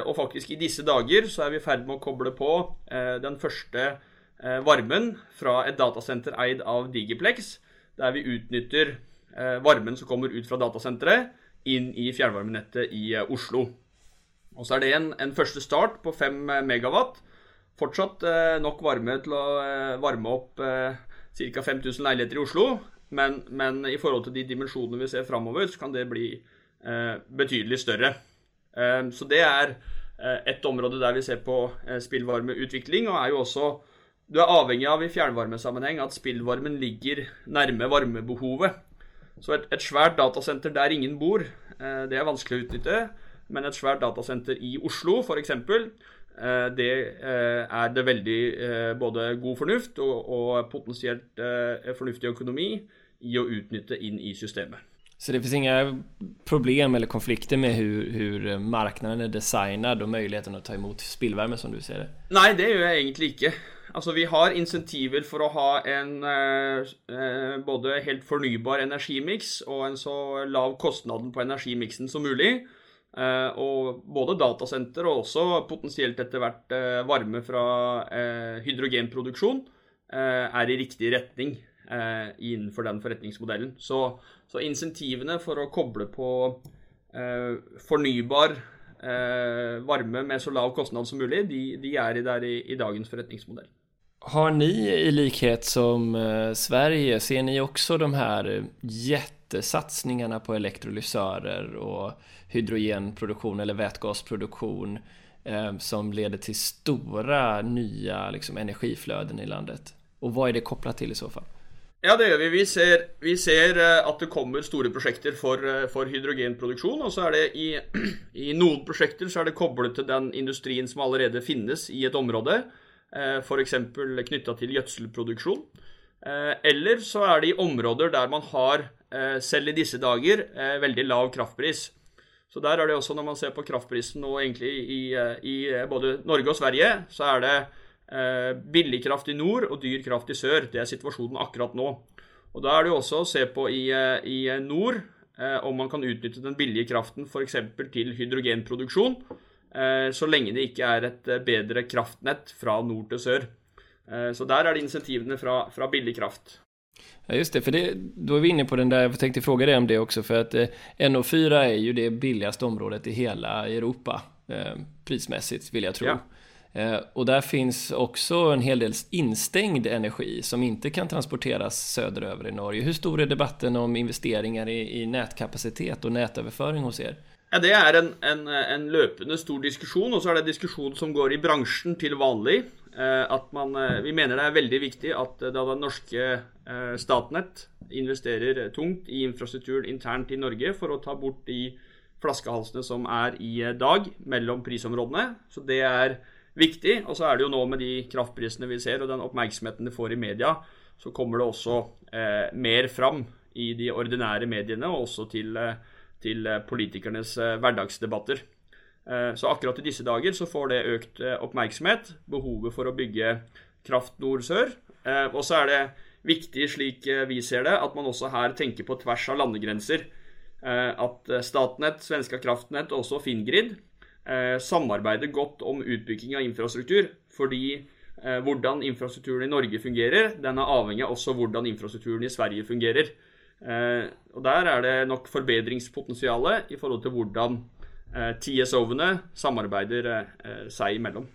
Og faktisk i disse dager så er vi i ferd med å koble på den første varmen fra et datasenter eid av Digiplex, der vi utnytter varmen som kommer ut fra datasenteret inn i fjernvarmenettet i eh, Oslo. Og så er det en, en første start på 5 eh, megawatt. Fortsatt eh, nok varme til å varme opp eh, ca. 5000 leiligheter i Oslo. Men, men, i forhold til de dimensjonene vi ser framover, så kan det bli betydelig større. Så det er et område der vi ser på spillvarmeutvikling, og er jo også Du er avhengig av i fjernvarmesammenheng at spillvarmen ligger nærme varmebehovet. Så et, et svært datasenter der ingen bor, eh, det er vanskelig å utnytte. Men et svært datasenter i Oslo, f.eks., eh, det eh, er det veldig både god fornuft og, og potensielt fornuftig økonomi i å utnytte inn i systemet. Så det finns inga problem eller konflikter med hur, hur marknaden är designad och möjligheten att ta emot spillvärme som du ser det? Nej, det gjør jeg egentlig ikke. Altså, vi har insentiver for å ha en eh, eh, både helt fornybar energimiks og en så lav kostnaden på energimiksen som mulig. Eh, og både datasenter og også potensielt etter hvert eh, varme fra eh, hydrogenproduksjon eh, er i riktig retning innenfor den forretningsmodellen. Så, så, insentivene for å koble på fornybar varme med så lav kostnad som mulig, de, de er der i, i dagens forretningsmodell. Har ni i likhet som eh, Sverige, ser ni också de här jättesatsningarna på elektrolysörer och hydrogenproduktion eller vätgasproduktion eh, som leder till stora nya liksom, energiflöden i landet? Og hva er det kopplat til i så fall? Ja, det gjør vi. Vi ser, vi ser eh, at det kommer store prosjekter for, eh, for hydrogenproduksjon. Og så er det i, i, noen prosjekter så er det koblet til den industrien som allerede finnes i et område. Eh, f.eks. knytta til gjødselproduksjon. Eh, eller så er det i områder der man har, eh, selv i disse dager, veldig lav kraftpris. Så der er det også, når man ser på kraftprisen nå egentlig i, i både Norge og Sverige, så er det billig kraft i nord og dyr kraft i sør. Det er situasjonen akkurat nå. Og Da er det jo også å se på i, i nord om man kan utnytte den billige kraften f.eks. til hydrogenproduksjon. Eh, så lenge det ikke er et eh, bedre kraftnett fra nord til sør. Eh, så der er det insentivene fra, fra billig kraft. Ja just det, för det, då är vi inne på den där, jag tänkte fråga dig om det också, för att eh, NO4 är ju det billigaste området i hela Europa, eh, prismässigt vill jag tro. Ja. Eh, och där finns också en hel del instängd energi som inte kan transporteras söderöver i Norge. Hur stor är debatten om investeringar i, i nätkapacitet och nätöverföring hos er? Ja, Det er en, en, en, løpende stor diskusjon, og så er det en diskusjon som går i bransjen til vanlig. Eh, at man, eh, Vi mener det er veldig viktig at da den norske eh, Statnett investerer tungt i infrastrukturen internt i Norge for å ta bort de flaskehalsene som er i dag mellom prisområdene. Så det er viktig. Og så er det jo nå med de kraftprisene vi ser, og den oppmerksomheten det får i media, så kommer det også eh, mer fram i de ordinære mediene, og også til eh, til eh, politikernes eh, hverdagsdebatter. Eh, så akkurat i disse dager så får det økt oppmerksomhet, behovet for å bygge kraft nord-sør. Og så er det viktig, slik vi ser det, at man også her tenker på tvers av landegrenser. At Statnett, Svenska kraftnett og også Fingrid samarbeider godt om utbygging av infrastruktur. Fordi hvordan infrastrukturen i Norge fungerer, den er avhengig av også hvordan infrastrukturen i Sverige fungerer. Og Der er det nok forbedringspotensial i forhold til hvordan eh, TSO-ene samarbeider eh, seg imellom.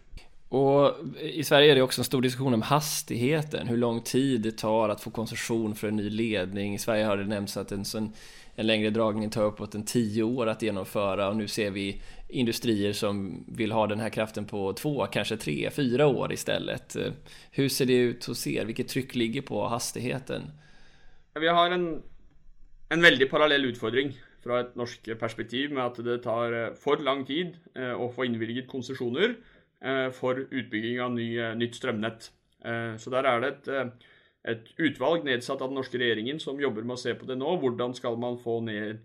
Og i Sverige er det også en stor diskusjon om hastigheten, hvor lang tid det tar å få konsesjon for en ny ledning. I Sverige har det nevnt at en, sån, en lengre dragning tar uppåt en ti år å gjennomføre. og Nå ser vi industrier som vil ha denne kraften på to, kanskje tre, fire år i stedet. Hvordan ser det ut hos dere? Hvilket trykk ligger på hastigheten? Vi har en, en veldig parallell utfordring fra et norsk perspektiv med at det tar eh, for lang tid eh, å få innvilget konsesjoner eh, for utbygging av ny, nytt strømnett. Så der er det et, et, utvalg nedsatt av den norske regjeringen som jobber med å se på det nå. Hvordan skal man få ned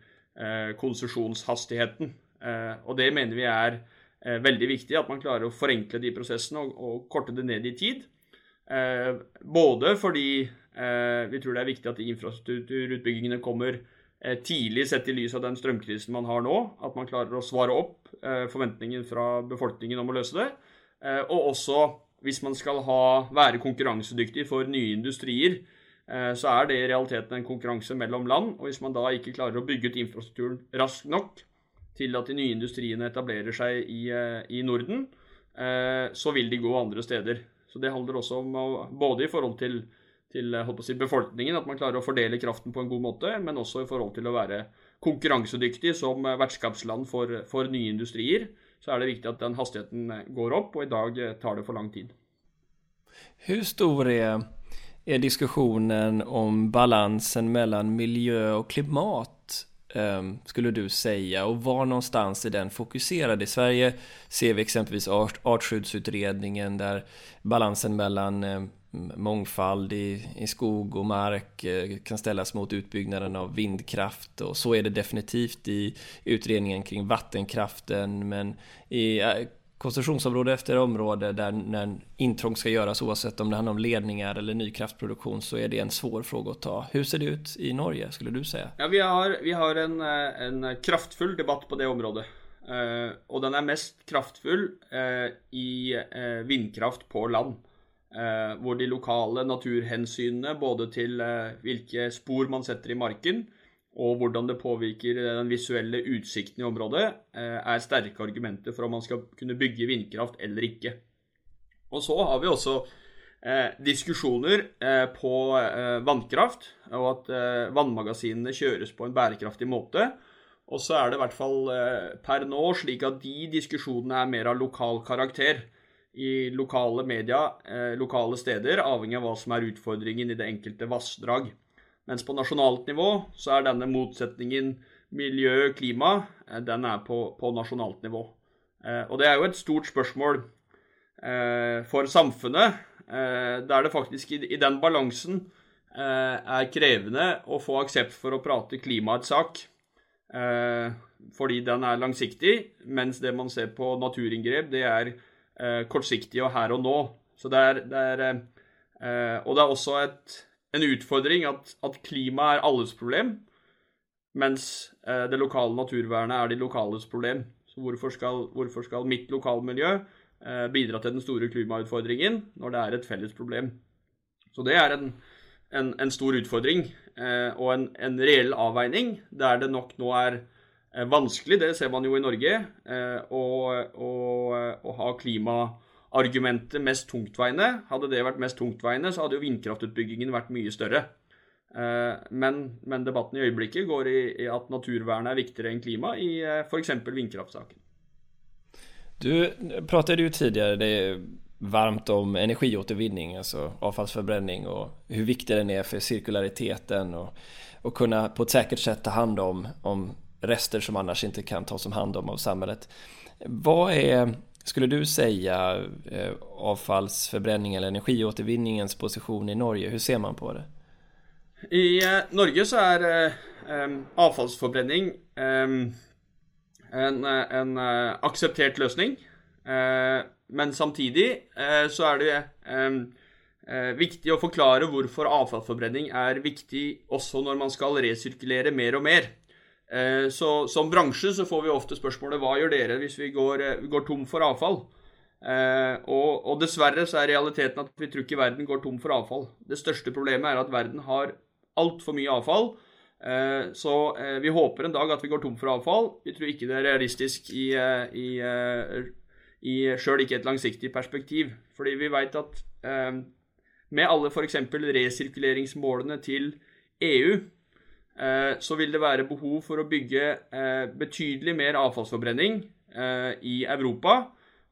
konsesjonshastigheten? Og det mener vi er veldig viktig, at man klarer å forenkle de prosessene og, og korte det ned i tid. Både fordi vi tror det er viktig at infrastrukturutbyggingene kommer Eh, tidlig sett i lys av den strømkrisen man har nå, at man klarer å svare opp eh, forventningen fra befolkningen om å løse det. Eh, og også hvis man skal ha, være konkurransedyktig for nye industrier, så er det i realiteten en konkurranse mellom land. Og hvis man da ikke klarer å bygge ut infrastrukturen raskt nok til at de nye industriene etablerer seg i, i Norden, så vil de gå andre steder. Så det handler også om både i forhold til til eh, si, befolkningen, at man klarer å fordele kraften på en god måte, men også i forhold til å være konkurransedyktig som eh, vertskapsland for, for nye industrier, så er det viktig at den hastigheten eh, går opp, og i dag tar det for lang tid. Hvor stor er, er diskusjonen om balansen mellom miljø og klimat ehm, skulle du si? Og hvor är den fokuserad? I Sverige ser vi eksempelvis art, artskyddsutredningen där balansen mellom ehm, mångfald i, i skog och mark eh, kan ställas mot utbyggnaden av vindkraft och så är det definitivt i utredningen kring vattenkraften men i eh, koncessionsområde efter område där när intrång ska göras oavsett om det handlar om ledningar eller ny kraftproduktion så är det en svår fråga att ta. Hur ser det ut i Norge skulle du säga? Ja, vi har, vi har en, eh, en kraftfull debatt på det området. Uh, og den er mest kraftfull uh, i uh, vindkraft på land. Eh, hvor de lokale naturhensynene, både til eh, hvilke spor man setter i marken, og hvordan det påvirker den visuelle utsikten i området, eh, er sterke argumenter for om man skal kunne bygge vindkraft eller ikke. Og så har vi også eh, diskusjoner eh, på eh, vannkraft, og at vannmagasinene kjøres på en bærekraftig måte. Og så er det i hvert fall per nå slik at de diskusjonene er mer av lokal karakter i lokale media, eh, lokale steder, avhengig av hva som er utfordringen i det enkelte vassdrag. Mens på nasjonalt nivå så er denne motsetningen miljø-klima eh, den er på, på, nasjonalt nivå. Eh, og det er jo et stort spørsmål eh, for samfunnet, eh, der det faktisk i, i den balansen er krevende å få aksept for å prate klimaets sak. fordi den er langsiktig, mens det man ser på naturinngrep, det er eh, kortsiktig og her og nå. Så det er, det er eh, Og det er også et, en utfordring at, at klima er alles problem, mens eh, det lokale naturvernet er de lokales problem. Så hvorfor skal, hvorfor skal mitt lokalmiljø bidra til den store klimautfordringen når det er et felles problem? Så det er en, en, en stor utfordring og en, en reell avveining der det nok nå er vanskelig, det ser man jo i Norge, eh, å, å, ha klimaargumentet mest tungtveiende. Hadde det vært mest tungtveiende, så hadde jo vindkraftutbyggingen vært mye større. Eh, men, men debatten i øyeblikket går i, i at naturvernet er viktigere enn klima i f.eks. vindkraftsaken. Du pratet jo tidligere det varmt om energiåtervinning, altså avfallsforbrenning, og hvor viktig den er for sirkulariteten, og å kunne på et säkert sett ta hand om, om rester som annars inte kan tas om hand om av samhället. Vad är, skulle du säga, eh, avfallsförbränning eller energiåtervinningens position i Norge? Hur ser man på det? I eh, Norge så er um, avfallsforbrenning en, en akseptert løsning. Men samtidig så er det viktig å forklare hvorfor avfallsforbrenning er viktig også når man skal resirkulere mer og mer. Eh, så som bransje så får vi ofte spørsmålet hva gjør dere hvis vi går, eh, går tom for avfall? Eh, og, og, dessverre så er realiteten at vi tror ikke verden går tom for avfall. Det største problemet er at verden har altfor mye avfall. Så vi håper en dag at vi går tom for avfall. Vi tror ikke det er realistisk i, i, i sjøl ikke et langsiktig perspektiv. Fordi vi veit at med alle f.eks. resirkuleringsmålene til EU, så vil det være behov for å bygge eh, betydelig mer avfallsforbrenning eh, i Europa,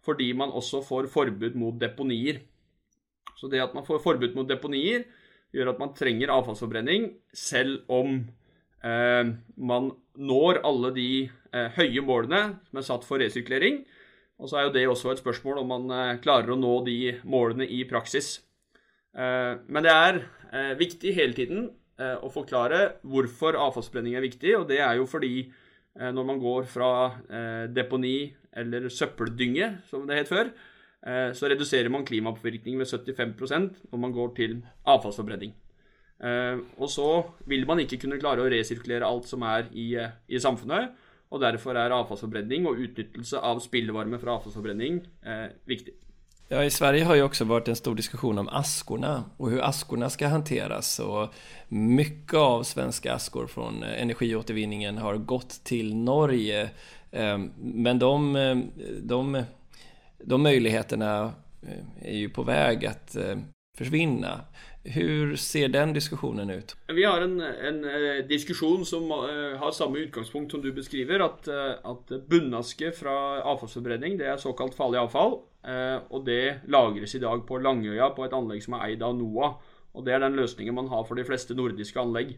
fordi man også får forbud mot deponier. Så det at man får forbud mot deponier, gjør at man trenger avfallsforbrenning, selv om eh, man når alle de eh, høye målene som er satt for resirkulering. Og så er jo det også et spørsmål om man eh, klarer å nå de målene i praksis. Eh, men det er eh, viktig hele tiden eh, å forklare hvorfor avfallsforbrenning er viktig, og det er jo fordi når man går fra deponi eller søppeldynge, som det het før, Eh, så reduserer man klimapåvirkning med 75% når man går til avfallsforbrenning. Eh, og så vil man ikke kunne klare å resirkulere alt som er i, eh, i samfunnet. Og derfor er avfallsforbrenning og utnyttelse av spillevarme fra avfallsforbrenning eh, viktig. Ja, I Sverige har ju också varit en stor diskussion om askorna och hur askorna ska hanteras. Och mycket av svenska askor från energiåtervinningen har gått till Norge. Men de, de de möjligheterna eh, är ju på väg att försvinna. Hur ser den diskusjonen ut? Vi har en, en eh, diskusjon som har samme utgangspunkt som du beskriver, at, at bunnaske fra avfallsforbrenning det er såkalt farlig avfall. Og det lagres i dag på Langøya på et anlegg som er eid av NOAH. Og det er den løsningen man har for de fleste nordiske anlegg.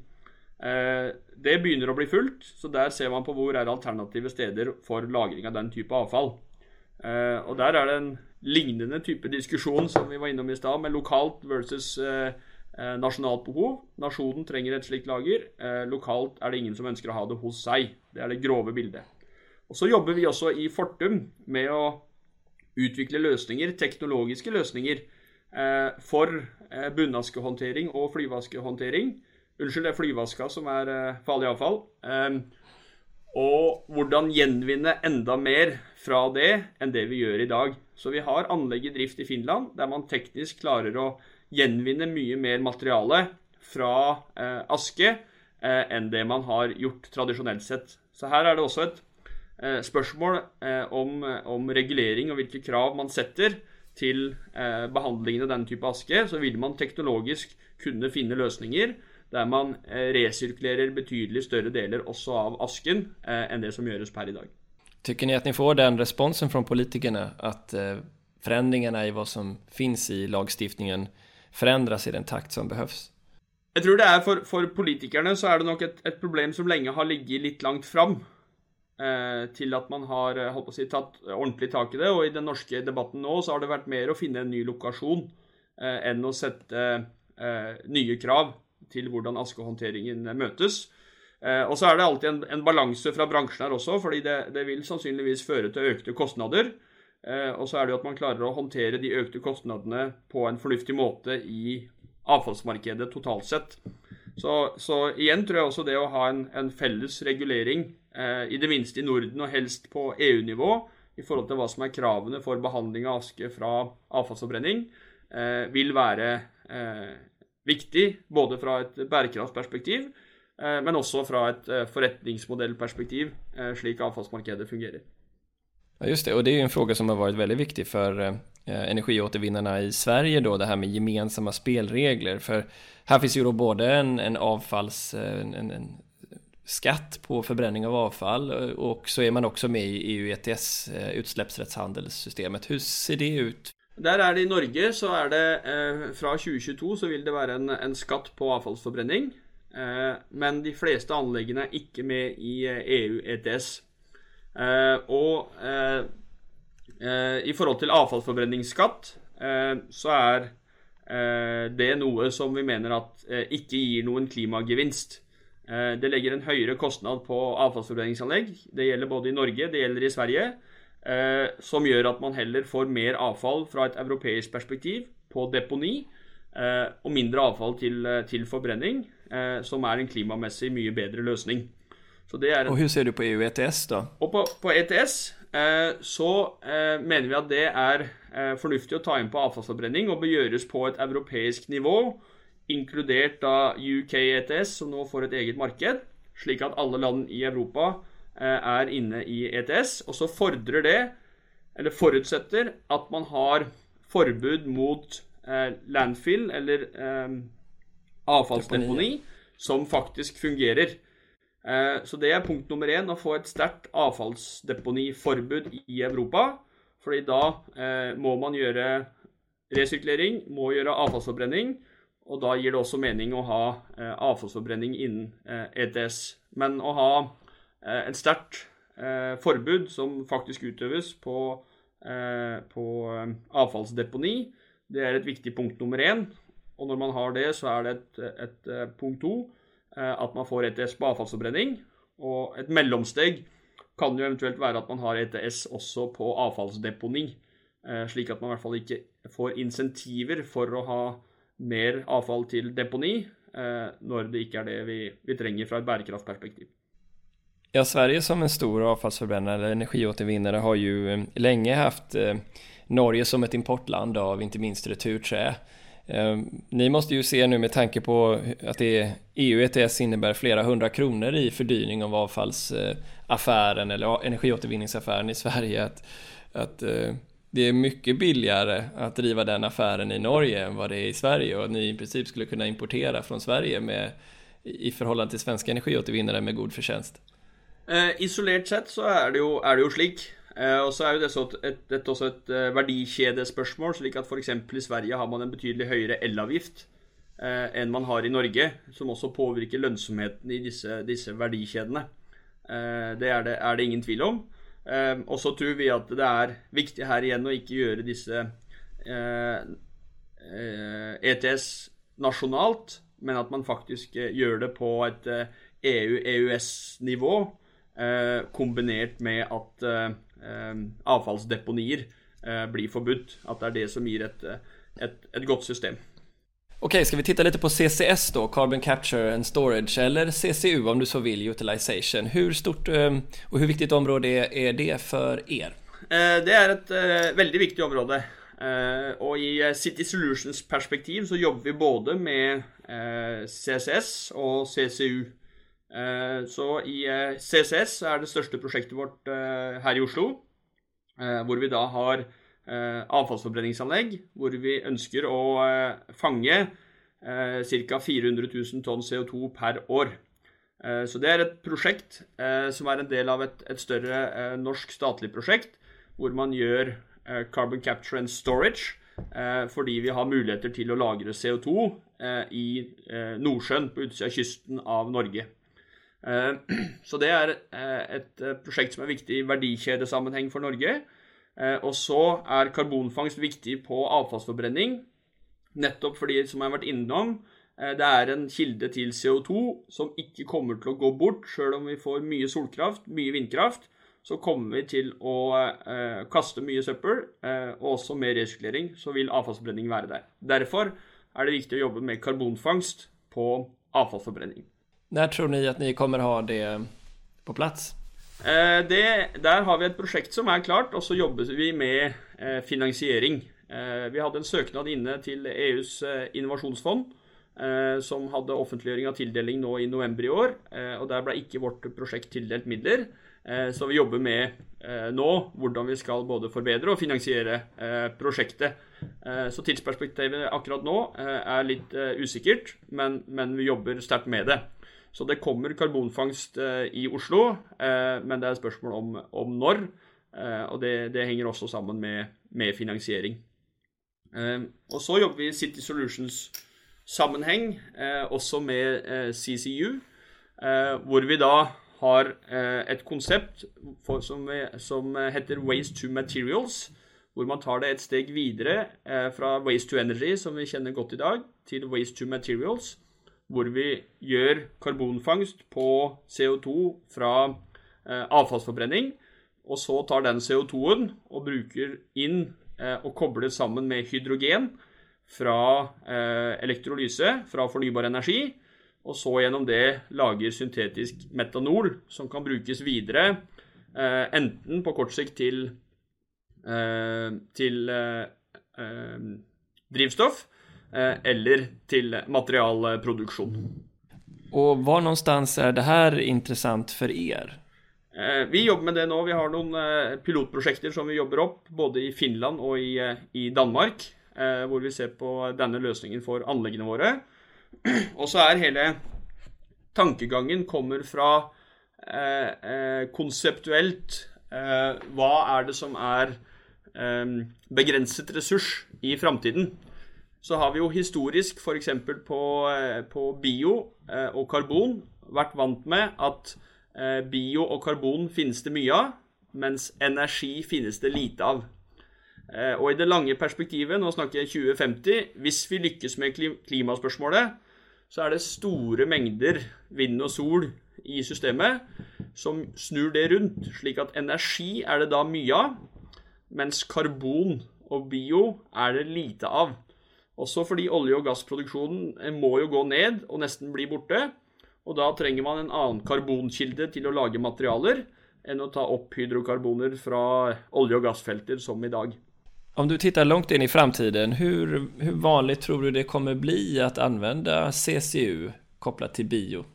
Det begynner å bli fullt, så der ser man på hvor er alternative steder for lagring av den type avfall. Uh, og der er det en lignende type diskusjon som vi var innom i stad, med lokalt versus nasjonalt behov. Nasjonen trenger et slikt lager. lokalt er det ingen som ønsker å ha det hos seg. Det er det grove bildet. Og Så jobber vi også i Fortum med å utvikle løsninger, teknologiske løsninger, for bunnaskehåndtering og flyvaskehåndtering. Unnskyld, det er flyvaska som er farlig avfall. Og hvordan gjenvinne enda mer fra det enn det vi gjør i dag. Så vi har anlegg i drift i Finland der man teknisk klarer å gjenvinne mye mer materiale fra eh, aske eh, enn det man har gjort tradisjonelt sett. Så her er det også et eh, spørsmål eh, om, om, regulering og hvilke krav man setter til eh, behandlingen av denne type aske. Så vil man teknologisk kunne finne løsninger der man eh, resirkulerer betydelig større deler også av asken eh, enn det som gjøres per i dag. Tycker ni at ni får den responsen fra politikerne, at eh, förändringarna i hva som finnes i lagstiftningen förändras i den takt som behøves? Jeg tror det er for, for politikerne så er det nok et, et, problem som lenge har ligget litt langt fram eh, til at man har å si, tatt ordentlig tak i det. Og i den norske debatten nå så har det vært mer å finne en ny lokasjon eh, enn å sette eh, nye krav til hvordan askehåndteringen møtes. Eh, og så er det alltid en, en balanse fra bransjen her også, fordi det, det, vil sannsynligvis føre til økte kostnader. Eh, og så er det jo at man klarer å håndtere de økte kostnadene på en fornuftig måte i avfallsmarkedet totalt sett. Så, så igjen tror jeg også det å ha en, en felles regulering, eh, i det minste i Norden og helst på EU-nivå, i forhold til hva som er kravene for behandling av aske fra avfallsforbrenning, eh, vil være eh, viktig både fra et bærekraftsperspektiv, eh, men også fra et eh, forretningsmodellperspektiv, eh, slik avfallsmarkedet fungerer. Ja, just det, og det er jo en fråga som har vært veldig viktig for energiåtervinnarna i Sverige då, det her med gemensamma spelregler. For her finns jo både en, en avfalls... En, en, skatt på forbrenning av avfall og så er man også med i EU ETS, utsläppsrättshandelssystemet. Hur ser det ut? Der er det I Norge så er det eh, fra 2022 så vil det være en, en skatt på avfallsforbrenning. Eh, men de fleste anleggene er ikke med i EU eh, e ETS. Eh, og eh, eh, i forhold til avfallsforbrenningsskatt så er det noe som vi mener at ikke gir noen klimagevinst. Det legger en høyere kostnad på avfallsforbrenningsanlegg. Det gjelder både i Norge, det gjelder i Sverige. Eh, som gjør at man heller får mer avfall fra et europeisk perspektiv på deponi, eh, og mindre avfall til, eh, til forbrenning, eh, som er en klimamessig mye bedre løsning. En, og Hvordan ser du på EU ETS, da? Og På, på ETS eh, så eh, mener vi at det er fornuftig å ta inn på avfallsforbrenning og bør gjøres på et europeisk nivå, inkludert da UK ETS, som nå får et eget marked, slik at alle land i Europa Eh, er inne i ETS. Og så fordrer det eller forutsetter, at man har forbud mot eh, landfill, eller eh, avfallsdeponi, som faktisk fungerer. Eh, så det er punkt nummer én, å få et sterkt avfallsdeponiforbud i Europa. Fordi da eh, må man gjøre resyklering, må gjøre avfallsforbrenning, og da gir det også mening å ha eh, avfallsforbrenning innen ETS. Men å ha et sterkt forbud som faktisk utøves på, på avfallsdeponi, det er et viktig punkt nummer én. Og når man har det, så er det et, et, punkt to at man får ETS på avfallsforbrenning. Og et mellomsteg kan jo eventuelt være at man har ETS også på avfallsdeponi, eh, slik at man i hvert fall ikke får insentiver for å ha mer avfall til deponi, eh, når det ikke er det vi, vi trenger fra et bærekraftperspektiv. Ja, Sverige som en stor avfallsforbrenner eller energiåtervinnare har ju lenge länge haft Norge som ett importland av inte minst returträ. Ni måste ju se nu med tanke på att det EU ETS innebär flera hundra kronor i fördyring av avfallsaffæren eller energiåtervinningsaffären i Sverige att, att eh, det är mycket billigare att driva den affären i Norge än vad det är i Sverige och att ni i princip skulle kunna importera från Sverige med, i förhållande till svenska energiåtervinnare med god förtjänst. Eh, isolert sett så er det jo, er det jo slik. Eh, og så er jo dette, et, dette også et uh, verdikjedespørsmål, slik at f.eks. i Sverige har man en betydelig høyere elavgift eh, enn man har i Norge, som også påvirker lønnsomheten i disse, disse verdikjedene. Eh, det er det, er det ingen tvil om. Eh, og så tror vi at det er viktig her igjen å ikke gjøre disse ETS eh, e nasjonalt, men at man faktisk gjør det på et EU-EØS-nivå, kombinert med at avfallsdeponier blir forbudt. At det er det som gir et, et, et godt system. Okej, ska vi titta lite på CCS då, Carbon Capture and Storage, eller CCU om du så vill, Utilization. Hur stort og och hur viktigt område är det för er? Eh, det er et eh, veldig viktig område. Eh, og i City Solutions perspektiv så jobber vi både med CCS og CCU. Så i CCS er det største prosjektet vårt her i Oslo, hvor vi da har Eh, avfallsforbrenningsanlegg, hvor vi ønsker å eh, fange eh, ca. 400 000 tonn CO2 per år. Så det er et prosjekt som er en del av et, et større norsk statlig prosjekt, hvor man gjør carbon capture and storage fordi vi har muligheter til å lagre CO2 i Nordsjøen, på utsida av kysten av Norge. Så det er et prosjekt som er viktig i verdikjedesammenheng for Norge. Eh, og så er karbonfangst viktig på avfallsforbrenning, nettopp fordi, som jeg har vært innom, eh, det er en kilde til CO2 som ikke kommer til å gå bort, sjøl om vi får mye solkraft, mye vindkraft. Så kommer vi til å eh, kaste mye søppel, og også med resirkulering så vil avfallsforbrenning være der. Derfor er det viktig å jobbe med karbonfangst på avfallsforbrenning. Når tror ni at ni kommer ha det på plass? Eh, det, der har vi et prosjekt som er klart, og så jobber vi med eh, finansiering. Eh, vi hadde en søknad inne til EUs innovasjonsfond, som hadde offentliggjøring av tildeling nå i november i år. og Der ble ikke vårt prosjekt tildelt midler. Så vi jobber med nå hvordan vi skal både forbedre og finansiere prosjektet. Så tidsperspektivet akkurat nå er litt usikkert, men, men vi jobber sterkt med det. Så det kommer karbonfangst eh, i Oslo, eh, men det er et spørsmål om, om når. Eh, og det, det, henger også sammen med, med finansiering. Og så jobber vi i City Solutions-sammenheng, også med CCU, hvor vi da har et konsept for, som, som, heter Waste to Materials, hvor man tar det et steg videre fra Waste to Energy, som vi kjenner godt i dag, til Waste to Materials hvor vi gjør karbonfangst på CO2 fra eh, avfallsforbrenning, og så tar den CO2-en og bruker inn eh, og kobler sammen med hydrogen fra eh, elektrolyse, fra fornybar energi, og så gjennom det lager syntetisk metanol, som kan brukes videre, eh, enten på kort sikt til, eh, til eh, drivstoff, eller til materialproduksjon. Og var någonstans er det her interessant for er? Eh, vi jobber med det nå. Vi har noen eh, pilotprosjekter som vi jobber opp, både i Finland og i, eh, i Danmark, eh, hvor vi ser på denne løsningen for anleggene våre. Og så er hele tankegangen kommer fra eh, eh, konseptuelt Hva er det som er begrenset ressurs i framtiden? Så har vi jo historisk f.eks. På, på bio og karbon vært vant med at Eh, bio og karbon finnes det mye av, mens energi finnes det lite av. Eh, og i det lange perspektivet, nå snakker jeg 2050, hvis vi lykkes med klimaspørsmålet, så er det store mengder vind og sol i systemet som snur det rundt, slik at energi er det da mye av, mens karbon og bio er det lite av. Også fordi olje- og gassproduksjonen må jo gå ned og nesten bli borte. Og da trenger man en annen karbonkilde til å lage materialer enn å ta opp hydrokarboner fra olje- og gassfelter som i dag. Om du tittar langt inn i framtiden, hvor vanlig tror du det kommer bli å anvende CCU kopplat til bio?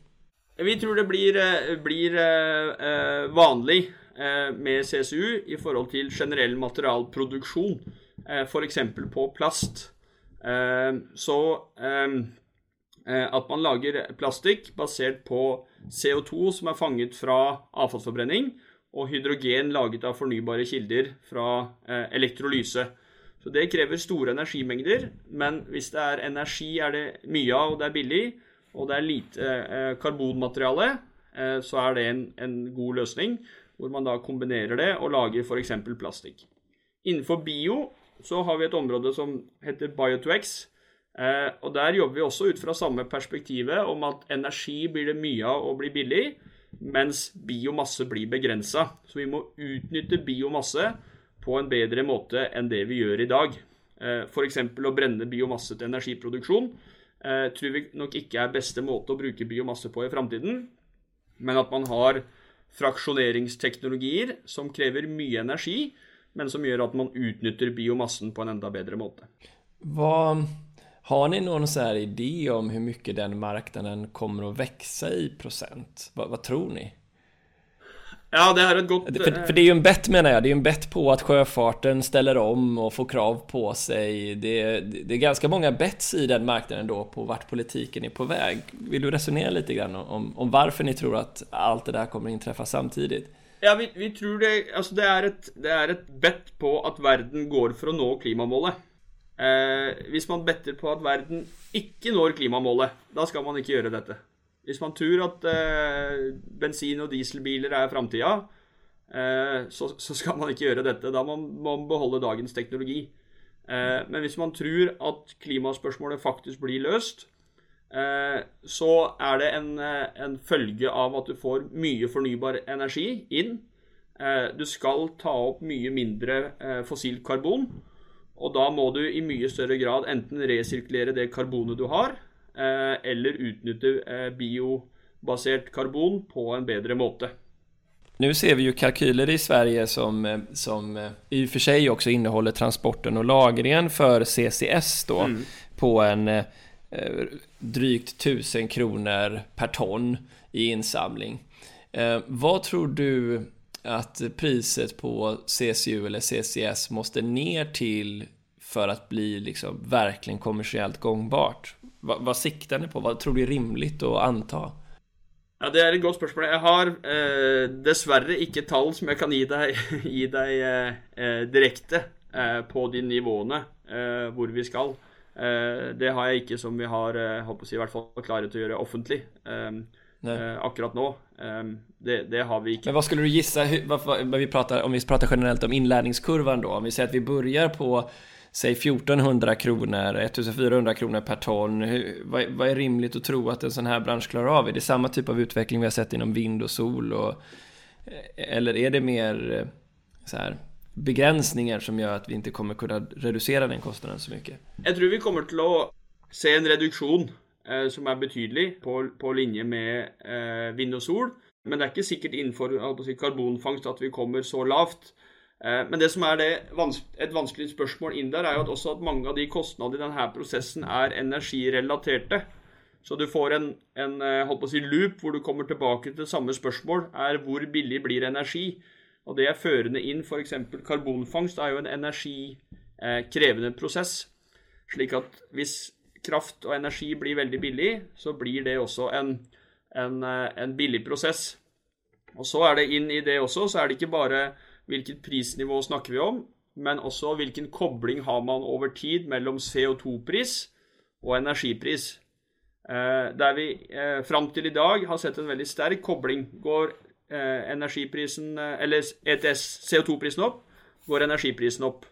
Vi tror det blir, eh, blir eh, vanlig eh, med CCU i forhold til generell materialproduksjon, eh, f.eks. på plast. Eh, så eh, Eh, at man lager plastikk basert på CO2 som er fanget fra avfallsforbrenning, og hydrogen laget av fornybare kilder fra eh, elektrolyse. Så Det krever store energimengder, men hvis det er energi er det mye av, og det er billig, og det er lite eh, karbonmateriale, så er det en, en god løsning, hvor man da kombinerer det og lager f.eks. plastikk. Innenfor bio så har vi et område som heter Bio2X, Eh, og Der jobber vi også ut fra samme perspektivet om at energi blir det mye av og blir billig, mens biomasse blir begrensa. Så vi må utnytte biomasse på en bedre måte enn det vi gjør i dag. Eh, F.eks. å brenne biomasse til energiproduksjon eh, tror vi nok ikke er beste måte å bruke biomasse på i framtiden, men at man har fraksjoneringsteknologier som krever mye energi, men som gjør at man utnytter biomassen på en enda bedre måte. Hva har ni noen så idé om hvor mye den marknaden kommer å vokse i prosent? Hva, hva tror ni? Ja, det er et godt for, for, det er jo en bett mener jeg. det er jo en bett på at sjøfarten steller om og får krav på seg. Det, det er ganske mange bets i den marknaden på hvor politikken er på vei. Vil du resonnere litt grann om, om varför ni tror at alt det der kommer å inntreffe samtidigt? Ja, vi, vi tror det, altså det, er et, det er et bet på at verden går for å nå klimamålet. Eh, hvis man better på at verden ikke når klimamålet, da skal man ikke gjøre dette. Hvis man tror at eh, bensin- og dieselbiler er framtida, eh, så, så, skal man ikke gjøre dette. Da må man beholde dagens teknologi. Eh, men hvis man tror at klimaspørsmålet faktisk blir løst, så er det en, eh, en, følge av at du får mye fornybar energi inn. du skal ta opp mye mindre fossilt karbon. Og da må du i mye større grad enten resirkulere det karbonet du har, eh, eller utnytte eh, biobasert karbon på en bedre måte. Nu ser vi ju kalkyler i Sverige som, eh, som i og for sig också innehåller transporten og lagringen for CCS då mm. på en eh, drygt 1000 kronor per ton i insamling. Eh, vad tror du att priset på CCU eller CCS måste ner till för att bli liksom verkligen kommersiellt gångbart? Hva, vad siktar ni på? Vad tror du är rimligt att anta? Ja, Det er et godt spørsmål. Jeg har eh, dessverre ikke tall som jeg kan gi deg, gi eh, eh, direkte eh, på de nivåene eh, hvor vi skal. Eh, det har jeg ikke som vi har holdt på å si, i hvert fall klare til å gjøre offentlig akkurat nå. Det, det, har vi ikke. Men hva skulle du gissa, vi pratar, om vi prater generelt om innlæringskurven da, om vi sier at vi börjar på säg 1400 kronor, 1400 kronor per ton. Hur, vad, vad, är rimligt att tro att en sånn här bransch klarar av? Är det samme typ av utveckling vi har sett inom vind og sol? Och, eller er det mer eh, så här, begränsningar som gjør at vi ikke kommer kunne redusere den kostnaden så mye? Jeg tror vi kommer til å se en reduksjon eh, som er betydelig på, på linje med eh, vind og sol. Men det er ikke sikkert innenfor si, karbonfangst at vi kommer så lavt. Eh, men det som er det, et vanskelig spørsmål inn der, er jo at også at mange av de kostnadene i denne prosessen er energirelaterte. Så du får en, en holdt på å si loop hvor du kommer tilbake til samme spørsmål, er hvor billig blir energi? Og det er førende inn f.eks. karbonfangst er jo en energikrevende prosess. Slik at hvis kraft og energi blir veldig billig, så blir det også en, en, en billig prosess. Og så er det inn i det også, så er det ikke bare hvilket prisnivå snakker vi om, men også hvilken kobling har man over tid mellom CO2-pris og energipris. Eh, der vi eh, fram til i dag har sett en veldig sterk kobling. Går eh, energiprisen, eh, eller ETS, CO2-prisen opp, går energiprisen opp.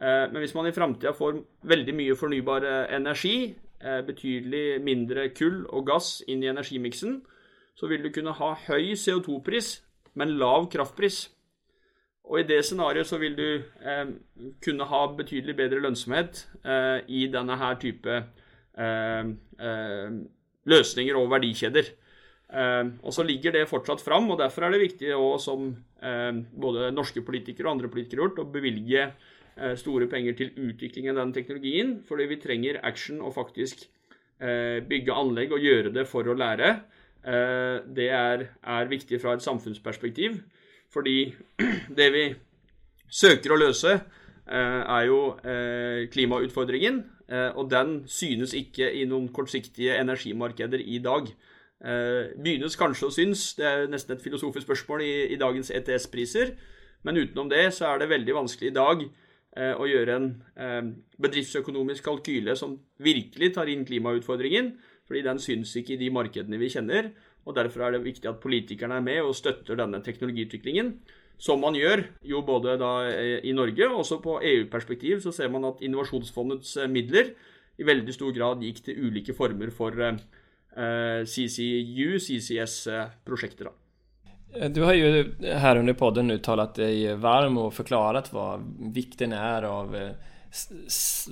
Eh, men hvis man i framtida får veldig mye fornybar eh, energi, betydelig mindre kull og gass inn i energimiksen, så vil du kunne ha høy CO2-pris, men lav kraftpris. Og i det scenarioet så vil du eh, kunne ha betydelig bedre lønnsomhet eh, i denne her type eh, eh løsninger og verdikjeder. Eh, og så ligger det fortsatt fram, og derfor er det viktig også, som eh, både norske politikere og andre politikere har gjort, å bevilge store penger til utvikling av den teknologien, fordi vi trenger action og faktisk bygge anlegg og gjøre det for å lære. det er, er viktig fra et samfunnsperspektiv. Fordi det vi søker å løse, eh, er jo eh, klimautfordringen. Eh, og den synes ikke i noen kortsiktige energimarkeder i dag. Begynnes kanskje å synes, det er nesten et filosofisk spørsmål i, i dagens ETS-priser. Men utenom det så er det veldig vanskelig i dag å gjøre en bedriftsøkonomisk kalkyle som virkelig tar inn klimautfordringen, fordi den syns ikke i de markedene vi kjenner. og Derfor er det viktig at politikerne er med og støtter denne teknologiutviklingen. Som man gjør jo både eh, i Norge og også på EU-perspektiv, så ser man at Innovasjonsfondets eh, midler i veldig stor grad gikk til ulike former for eh, CCU, CCS-prosjekter. Du har jo her under podden uttalt deg varm og forklaret hva vikten er av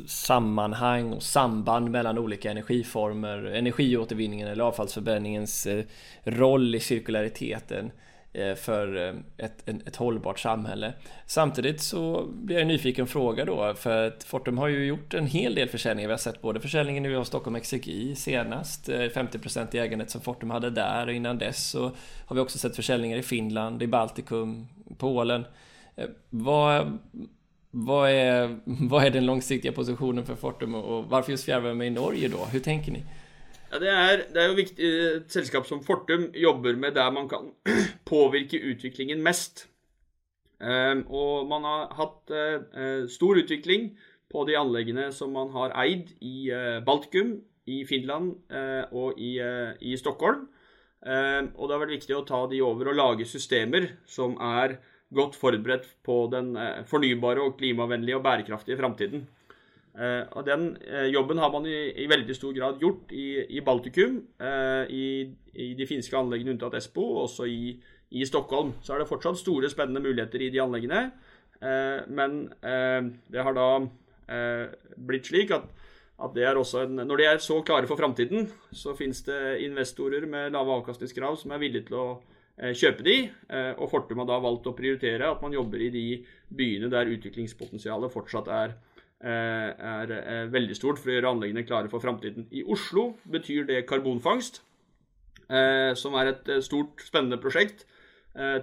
sammanhang och samband mellan olika energiformer, energiåtervinningen eller avfallsförbränningens eh, roll i cirkulariteten eh, för eh, ett, ett hållbart samhälle. Samtidigt så blir jag nyfiken fråga då, för att Fortum har ju gjort en hel del försäljningar. Vi har sett både försäljningen nu av Stockholm Exergi senast, 50% i ägandet som Fortum hade där och innan dess så har vi också sett försäljningar i Finland, i Baltikum, Polen. Vad, vad är, vad är den långsiktiga positionen för Fortum och varför just fjärrvärme i Norge då? Hur tänker ni? Ja, det, er, det er jo viktig Et selskap som Fortum jobber med der man kan påvirke utviklingen mest. Um, og man har hatt uh, stor utvikling på de anleggene som man har eid i uh, Baltikum, i Finland og i, i Stockholm. Um, og det har vært viktig å ta de over og lage systemer som er godt forberedt på den eh, fornybare og klimavennlige og bærekraftige framtiden. Eh, og Den eh, jobben har man i, i, veldig stor grad gjort i, i Baltikum, i, i, de finske anleggene unntatt Espo, og også i, i, Stockholm. Så er det fortsatt store, spennende muligheter i de anleggene. Men det har da blitt slik at, at en, når de er så klare for framtiden, så finnes det investorer med lave avkastningskrav som er villige til å Eh, kjøpe de, eh, og Fortum har da valgt å prioritere at man jobber i de byene der utviklingspotensialet fortsatt er, eh, er, er veldig stort for å gjøre anleggene klare for framtiden. I Oslo betyr det karbonfangst, som er et stort, spennende prosjekt.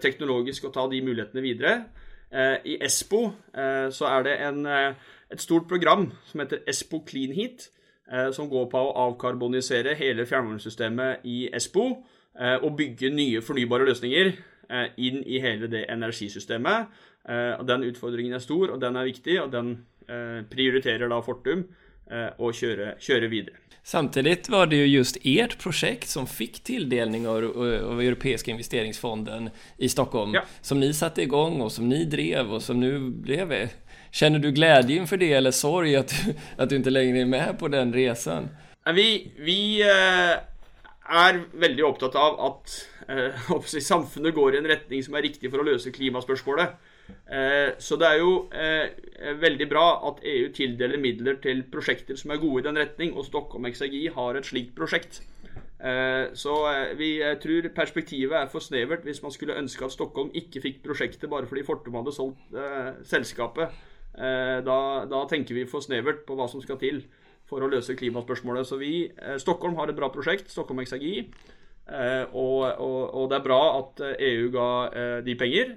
Teknologisk og ta de mulighetene videre. I Espo så er det en, et stort program som heter Espo Clean Heat, som går på å avkarbonisere hele fjernvarmesystemet i Espo og bygge nye fornybare løsninger eh, inn i hele det energisystemet. Eh, og Den utfordringen er stor, og den er viktig, og den prioriterer da Fortum å kjøre, kjøre videre. Samtidig var det jo just ert prosjekt som fikk tildeling av, av Europeiska investeringsfonden i Stockholm, ja. som ni satte igång og som ni drev og som nå blev Kjenner du glede inför det eller sorg at, at du ikke lenger er med på den resan? Vi, vi er veldig opptatt av at eh, samfunnet går i en retning som er riktig for å løse klimaspørsmålet. Eh, så det er jo eh, veldig bra at EU tildeler midler til prosjekter som er gode i den retning, og Stockholm Exergi har et slikt prosjekt. Eh, så eh, vi tror perspektivet er for snevert hvis man skulle ønske at Stockholm ikke fikk prosjektet bare fordi Fortum hadde solgt eh, selskapet. Da, da, tenker vi for snevert på hva som skal til. for å løse klimaspørsmålet. Så vi, Stockholm har et bra prosjekt, Stockholm Exagi. Og, og, og, det er bra at EU ga de penger.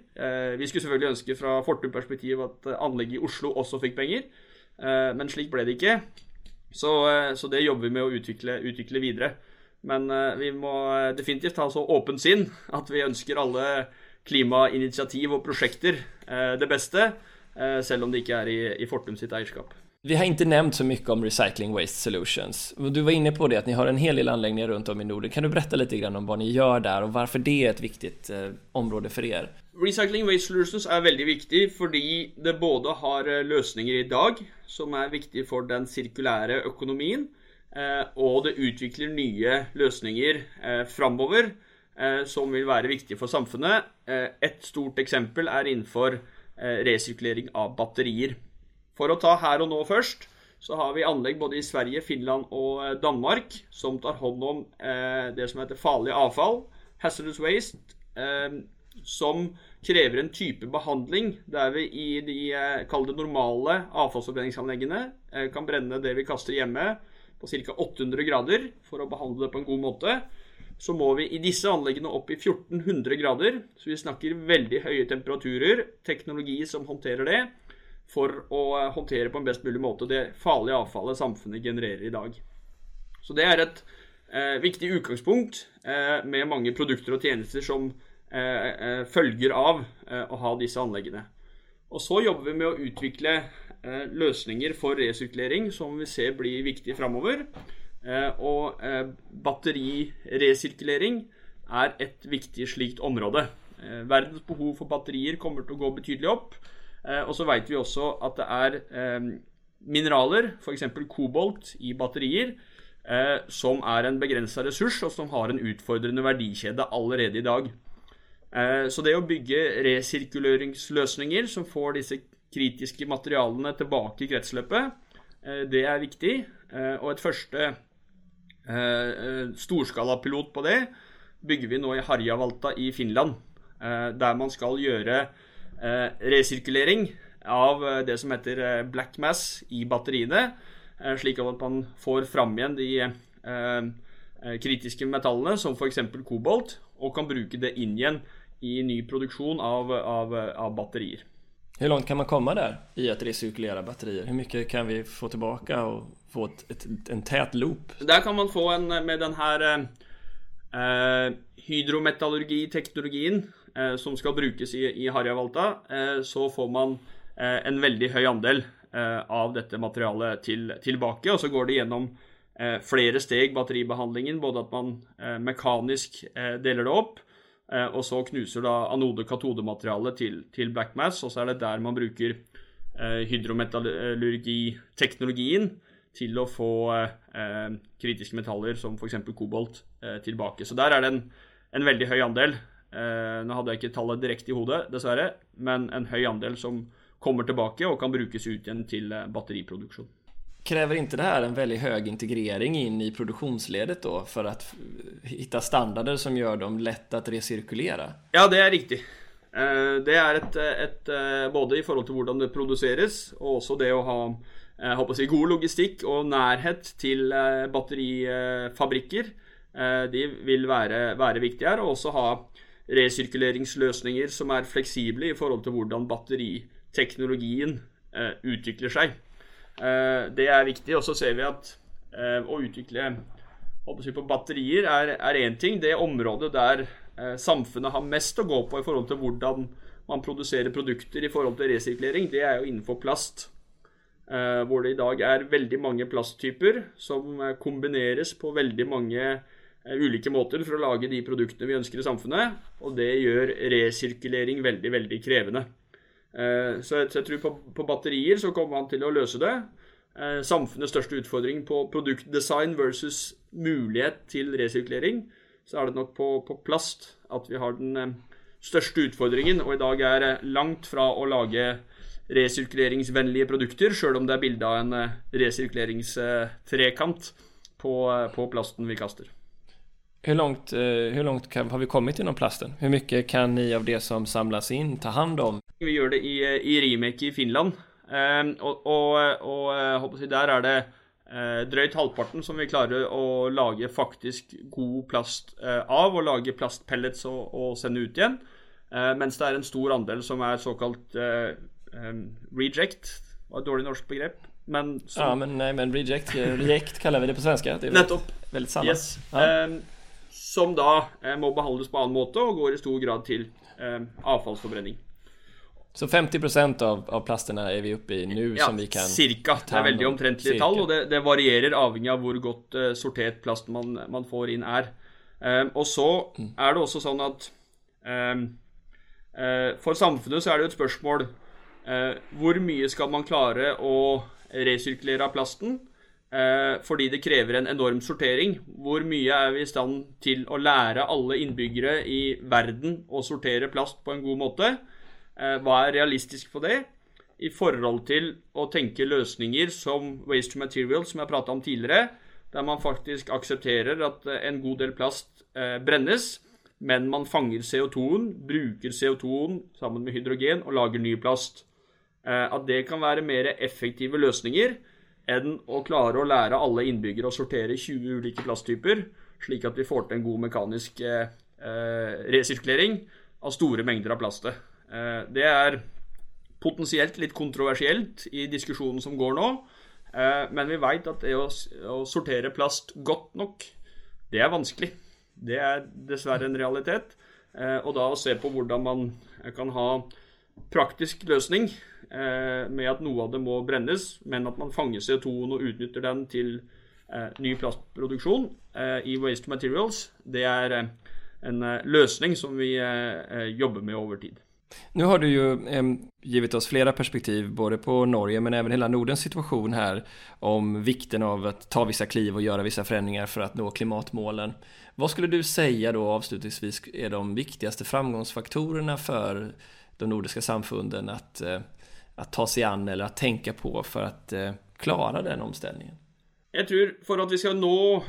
Vi skulle selvfølgelig ønske fra Fortum-perspektiv at anlegget i Oslo også fikk penger, men slik ble det ikke. Så, så det jobber vi med å utvikle, utvikle videre. Men vi må definitivt ha så åpent sinn at vi ønsker alle klimainitiativ og prosjekter det beste. Eh, selv om det ikke er i, i Fortum sitt eierskap. Vi har inte nämnt så mycket om Recycling Waste Solutions. Du var inne på det att ni har en hel del anläggningar runt om i Norden. Kan du berätta grann om vad ni gör där och varför det är ett viktigt eh, område för er? Recycling Waste Solutions er veldig viktig fordi det både har eh, løsninger i dag som er viktige for den sirkulære økonomien, eh, og det utvikler nye løsninger eh, framover eh, som vil være viktige for samfunnet. Eh, et stort eksempel er innenfor Eh, resirkulering av batterier. For å ta her og nå først, så har vi anlegg både i Sverige, Finland og eh, Danmark som tar hånd om eh, det som heter farlig avfall, hazardous waste, som krever en type behandling der vi i de eh, normale avfallsforbrenningsanleggene kan brenne det vi kaster hjemme på ca. 800 grader for å behandle det på en god måte så må vi i disse anleggene opp i 1400 grader. Så vi snakker veldig høye temperaturer, teknologi som håndterer det, for å eh, håndtere på en best mulig måte det farlige avfallet samfunnet genererer i dag. Så det er et eh, viktig utgangspunkt eh, med mange produkter og tjenester som eh, eh følger av eh, å ha disse anleggene. Og så jobber vi med å utvikle løsninger for resirkulering som vi ser blir viktig framover. Og batteriresirkulering er et viktig slikt område. Verdens behov for batterier kommer til å gå betydelig opp. Og så vet vi også at det er mineraler, f.eks. kobolt, i batterier, som er en begrensa ressurs, og som har en utfordrende verdikjede allerede i dag. Så det å bygge resirkuleringsløsninger som får disse kritiske materialene tilbake i kretsløpet, det er viktig. Og et første Eh, eh, storskala-pilot på det bygger vi nå i Harjavalta i Finland. Eh, der man skal gjøre resirkulering av det som heter black mass i batteriene. Slik at man får fram igjen de kritiske metallene, som f.eks. kobolt, og kan bruke det inn igjen i ny produksjon av, av, av batterier. Hvor langt kan man komme der i å resirkulere batterier? Hvor mye kan vi få tilbake og få et, et, en tät loop? Der kan man få en med den här eh, hydrometallurgiteknologien eh, som skal brukes i, i Harjavalta, eh, så får man eh, en veldig høy andel eh, av dette materialet til, tilbake. Og så går det gjennom eh, flere steg, batteribehandlingen. Både at man mekanisk deler det opp, Eh, og så knuser da anode-katodematerialet til, til black mass, og så er det der man bruker eh, hydrometallurgiteknologien til å få eh, kritiske metaller som f.eks. kobolt eh, tilbake. Så der er det en, en veldig høy andel. Eh, nå hadde jeg ikke tallet direkte i hodet, dessverre, men en høy andel som kommer tilbake og kan brukes ut igjen til eh, batteriproduksjon. Krever ikke det her en veldig høy integrering inn i produktionsledet då for å finne standarder som gjør dem lett å resirkulere? Ja, det er riktig. Eh, det er et, et, både i forhold til hvordan det produseres, og også det å ha jeg god logistikk og nærhet til batterifabrikker. De vil være, være viktige her. Og også ha resirkuleringsløsninger som er fleksible i forhold til hvordan batteriteknologien utvikler seg. Eh, det er viktig. Og så ser vi at eh, å utvikle på batterier er én ting. Det området der eh, samfunnet har mest å gå på i forhold til hvordan man produserer produkter i forhold til resirkulering, det er jo innenfor plast. Hvor det i dag er veldig mange plasttyper som kombineres på veldig mange ulike måter for å lage de produktene vi ønsker i samfunnet. Og det gjør resirkulering veldig, veldig krevende. Eh, så jeg, tror på, batterier så kommer man til å løse det. Eh, samfunnets største utfordring på produktdesign versus mulighet til resirkulering, så er det nok på, på plast at vi har den eh, største utfordringen. Og i dag er langt fra å lage resirkuleringsvennlige produkter, sjøl om det er bilde av en resirkuleringstrekant på, på plasten vi kaster. Hur långt, hur långt kan, har vi kommit inom plasten? Hur mycket kan ni av det som samlas in ta hand om? Vi gjør det i, i Remake i Finland. Um, og, og, og si, der er det uh, drøyt halvparten som vi klarer å lage faktisk god plast uh, av, og lage plastpellets og, og sende ut igjen. Uh, mens det er en stor andel som er såkalt eh, um, reject, var et dårlig norsk begrep. Men som, ja, men, nej, men reject, reject kaller vi det på svenska. Det är nettopp. väldigt samma. Yes. Ja. Eh, som da eh, må behandles på annen måte og går i stor grad til eh, avfallsforbrenning. Så 50% av, av plastene er vi oppe i nu som vi kan... cirka. Det er veldig om. omtrentlige tall, og det, det varierer avhengig av hvor godt eh, sortert plast man, man får inn er. Eh, og så Mm. er det også sånn at eh, eh, For samfunnet så er det jo et spørsmål eh, Hvor mye skal man klare å resirkulere av plasten? Eh, fordi det krever en enorm sortering. Hvor mye er vi i stand til å lære alle innbyggere i verden å sortere plast på en god måte? Eh, hva er realistisk på det? i forhold til å tenke løsninger som waste to material, som jeg prata om tidligere, der man faktisk aksepterer at eh, en god del plast brennes, men man fanger CO2-en, bruker CO2-en sammen med hydrogen og lager ny plast. At det kan være mer effektive løsninger enn å klare å lære alle innbyggere å sortere 20 ulike plasttyper, slik at vi får til en god mekanisk eh, eh, resirkulering av store mengder av plastet. Eh, det er potensielt litt kontroversielt i diskusjonen som går nå. Eh, Men vi veit at det å, å sortere plast godt nok, det er vanskelig. Det er dessverre en realitet. Eh, Og da å se på hvordan man kan ha praktisk løsning med at noe av det må brennes, men at man fanger CO2-en og utnytter den til eh, ny plastproduksjon eh, i Waste Materials, det er eh, en eh, løsning som vi eh, eh, jobber med over tid. Nå har du jo eh, gitt oss flere perspektiv, både på Norge men også hele Nordens situation her om vikten av å ta vissa kliv og gjøre vissa forandringer for å nå klimatmålene. Hva skulle du si avslutningsvis er de viktigste framgangsfaktorene for de nordiske samfunnene eh, att ta sig an eller att tänka på för att eh, klara den omställningen? Jeg tror for at vi skal nå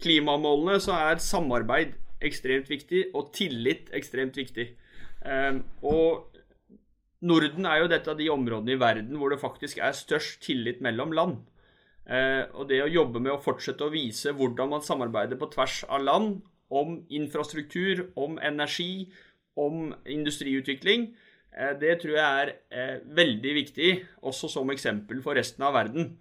klimamålene, så er samarbeid ekstremt viktig, og tillit ekstremt viktig. Eh, og Norden er jo dette av de områdene i verden hvor det faktisk er størst tillit mellom land. Eh, og det å jobbe med å fortsette å vise hvordan man samarbeider på tvers av land om infrastruktur, om energi, om industriutvikling, det tror jeg er eh, veldig viktig, også som eksempel for resten av verden.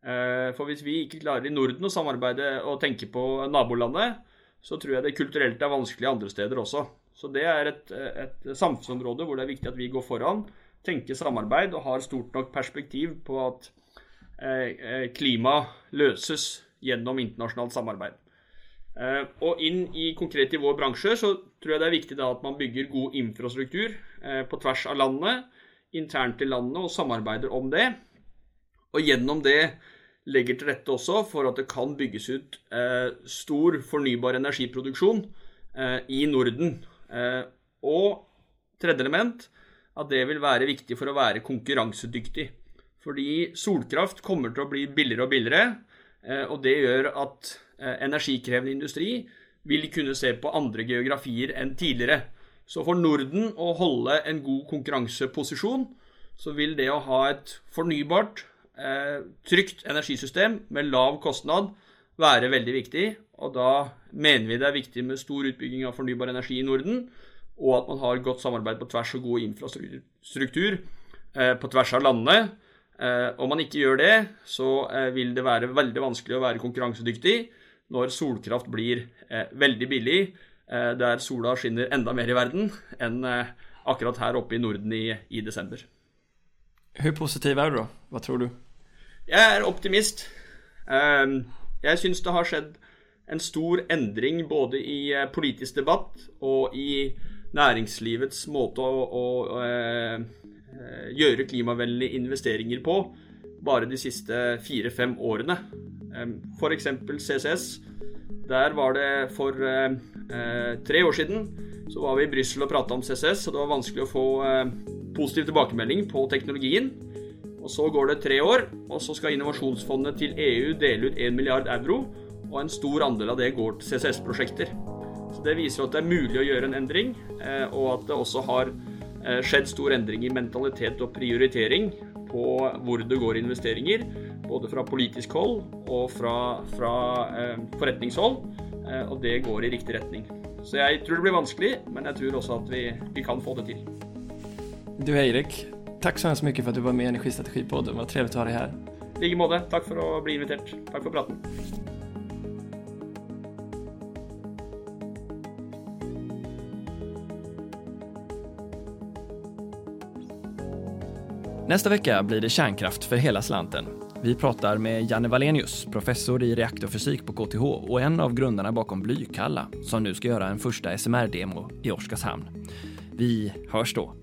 Eh, For hvis vi ikke klarer i Norden å samarbeide og tenke på nabolandet, så tror jeg det kulturelt er vanskelig andre steder også. Så det er et, et samfunnsområde hvor det er viktig at vi går foran, tenker samarbeid og har stort nok perspektiv på at eh, eh, klima løses gjennom internasjonalt samarbeid. Eh, Og inn i konkret i vår bransje så tror jeg det er viktig da at man bygger god infrastruktur eh, på tvers av landet, internt i landet, og samarbeider om det. Og gjennom det legger til rette også for at det kan bygges ut eh, stor fornybar energiproduksjon i Norden. Og tredje element, at det vil være viktig for å være konkurransedyktig. Fordi solkraft kommer til å bli billigere og billigere, og det gjør at energikrevende industri vil kunne se på andre geografier enn tidligere. Så for Norden å holde en god konkurranseposisjon, så vil det å ha et fornybart, eh, trygt energisystem med lav kostnad være veldig viktig. Og da mener vi det er viktig med stor utbygging av fornybar energi i Norden, og at man har godt samarbeid på tvers og god infrastruktur eh, på tvers av landene. Eh, om man ikke gjør det, så eh, vil det være veldig vanskelig å være konkurransedyktig når solkraft blir eh, veldig billig, eh, der sola skinner enda mer i verden enn eh, akkurat her oppe i Norden i, i desember. Hvor positiv er du da? Hva tror du? Jeg er optimist. Ehm, Jeg syns det har skjedd en stor endring både i eh, politisk debatt og i næringslivets måte å, å eh, eh, gjøre klimavennlige investeringer på bare de siste fire-fem årene. F.eks. CCS. Der var det for eh, tre år siden så var vi i Brussel og prata om CCS, og det var vanskelig å få positiv tilbakemelding på teknologien. Og Så går det tre år, og så skal Innovasjonsfondet til EU dele ut 1 milliard euro, og en stor andel av det går til CCS-prosjekter. Så Det viser at det er mulig å gjøre en endring, eh, og at det også har eh, skjedd stor endring i mentalitet og prioritering på hvor det går investeringer, både fra politisk hold og fra, fra eh, forretningshold. Eh, og det går i riktig retning. Så jeg tror det blir vanskelig, men jeg tror også at vi, vi kan få det til. Du Eirik, takk så mye for at du var med i Energistrategipodden. Det var trivelig å ha deg her. I like måte. Takk for å bli invitert. Takk for praten. Nästa vecka blir det kärnkraft för hela slanten. Vi pratar med Janne Valenius, professor i reaktorfysik på KTH och en av grundarna bakom Blykalla, som nu ska göra en första SMR-demo i Oskarshamn. Vi hörs då.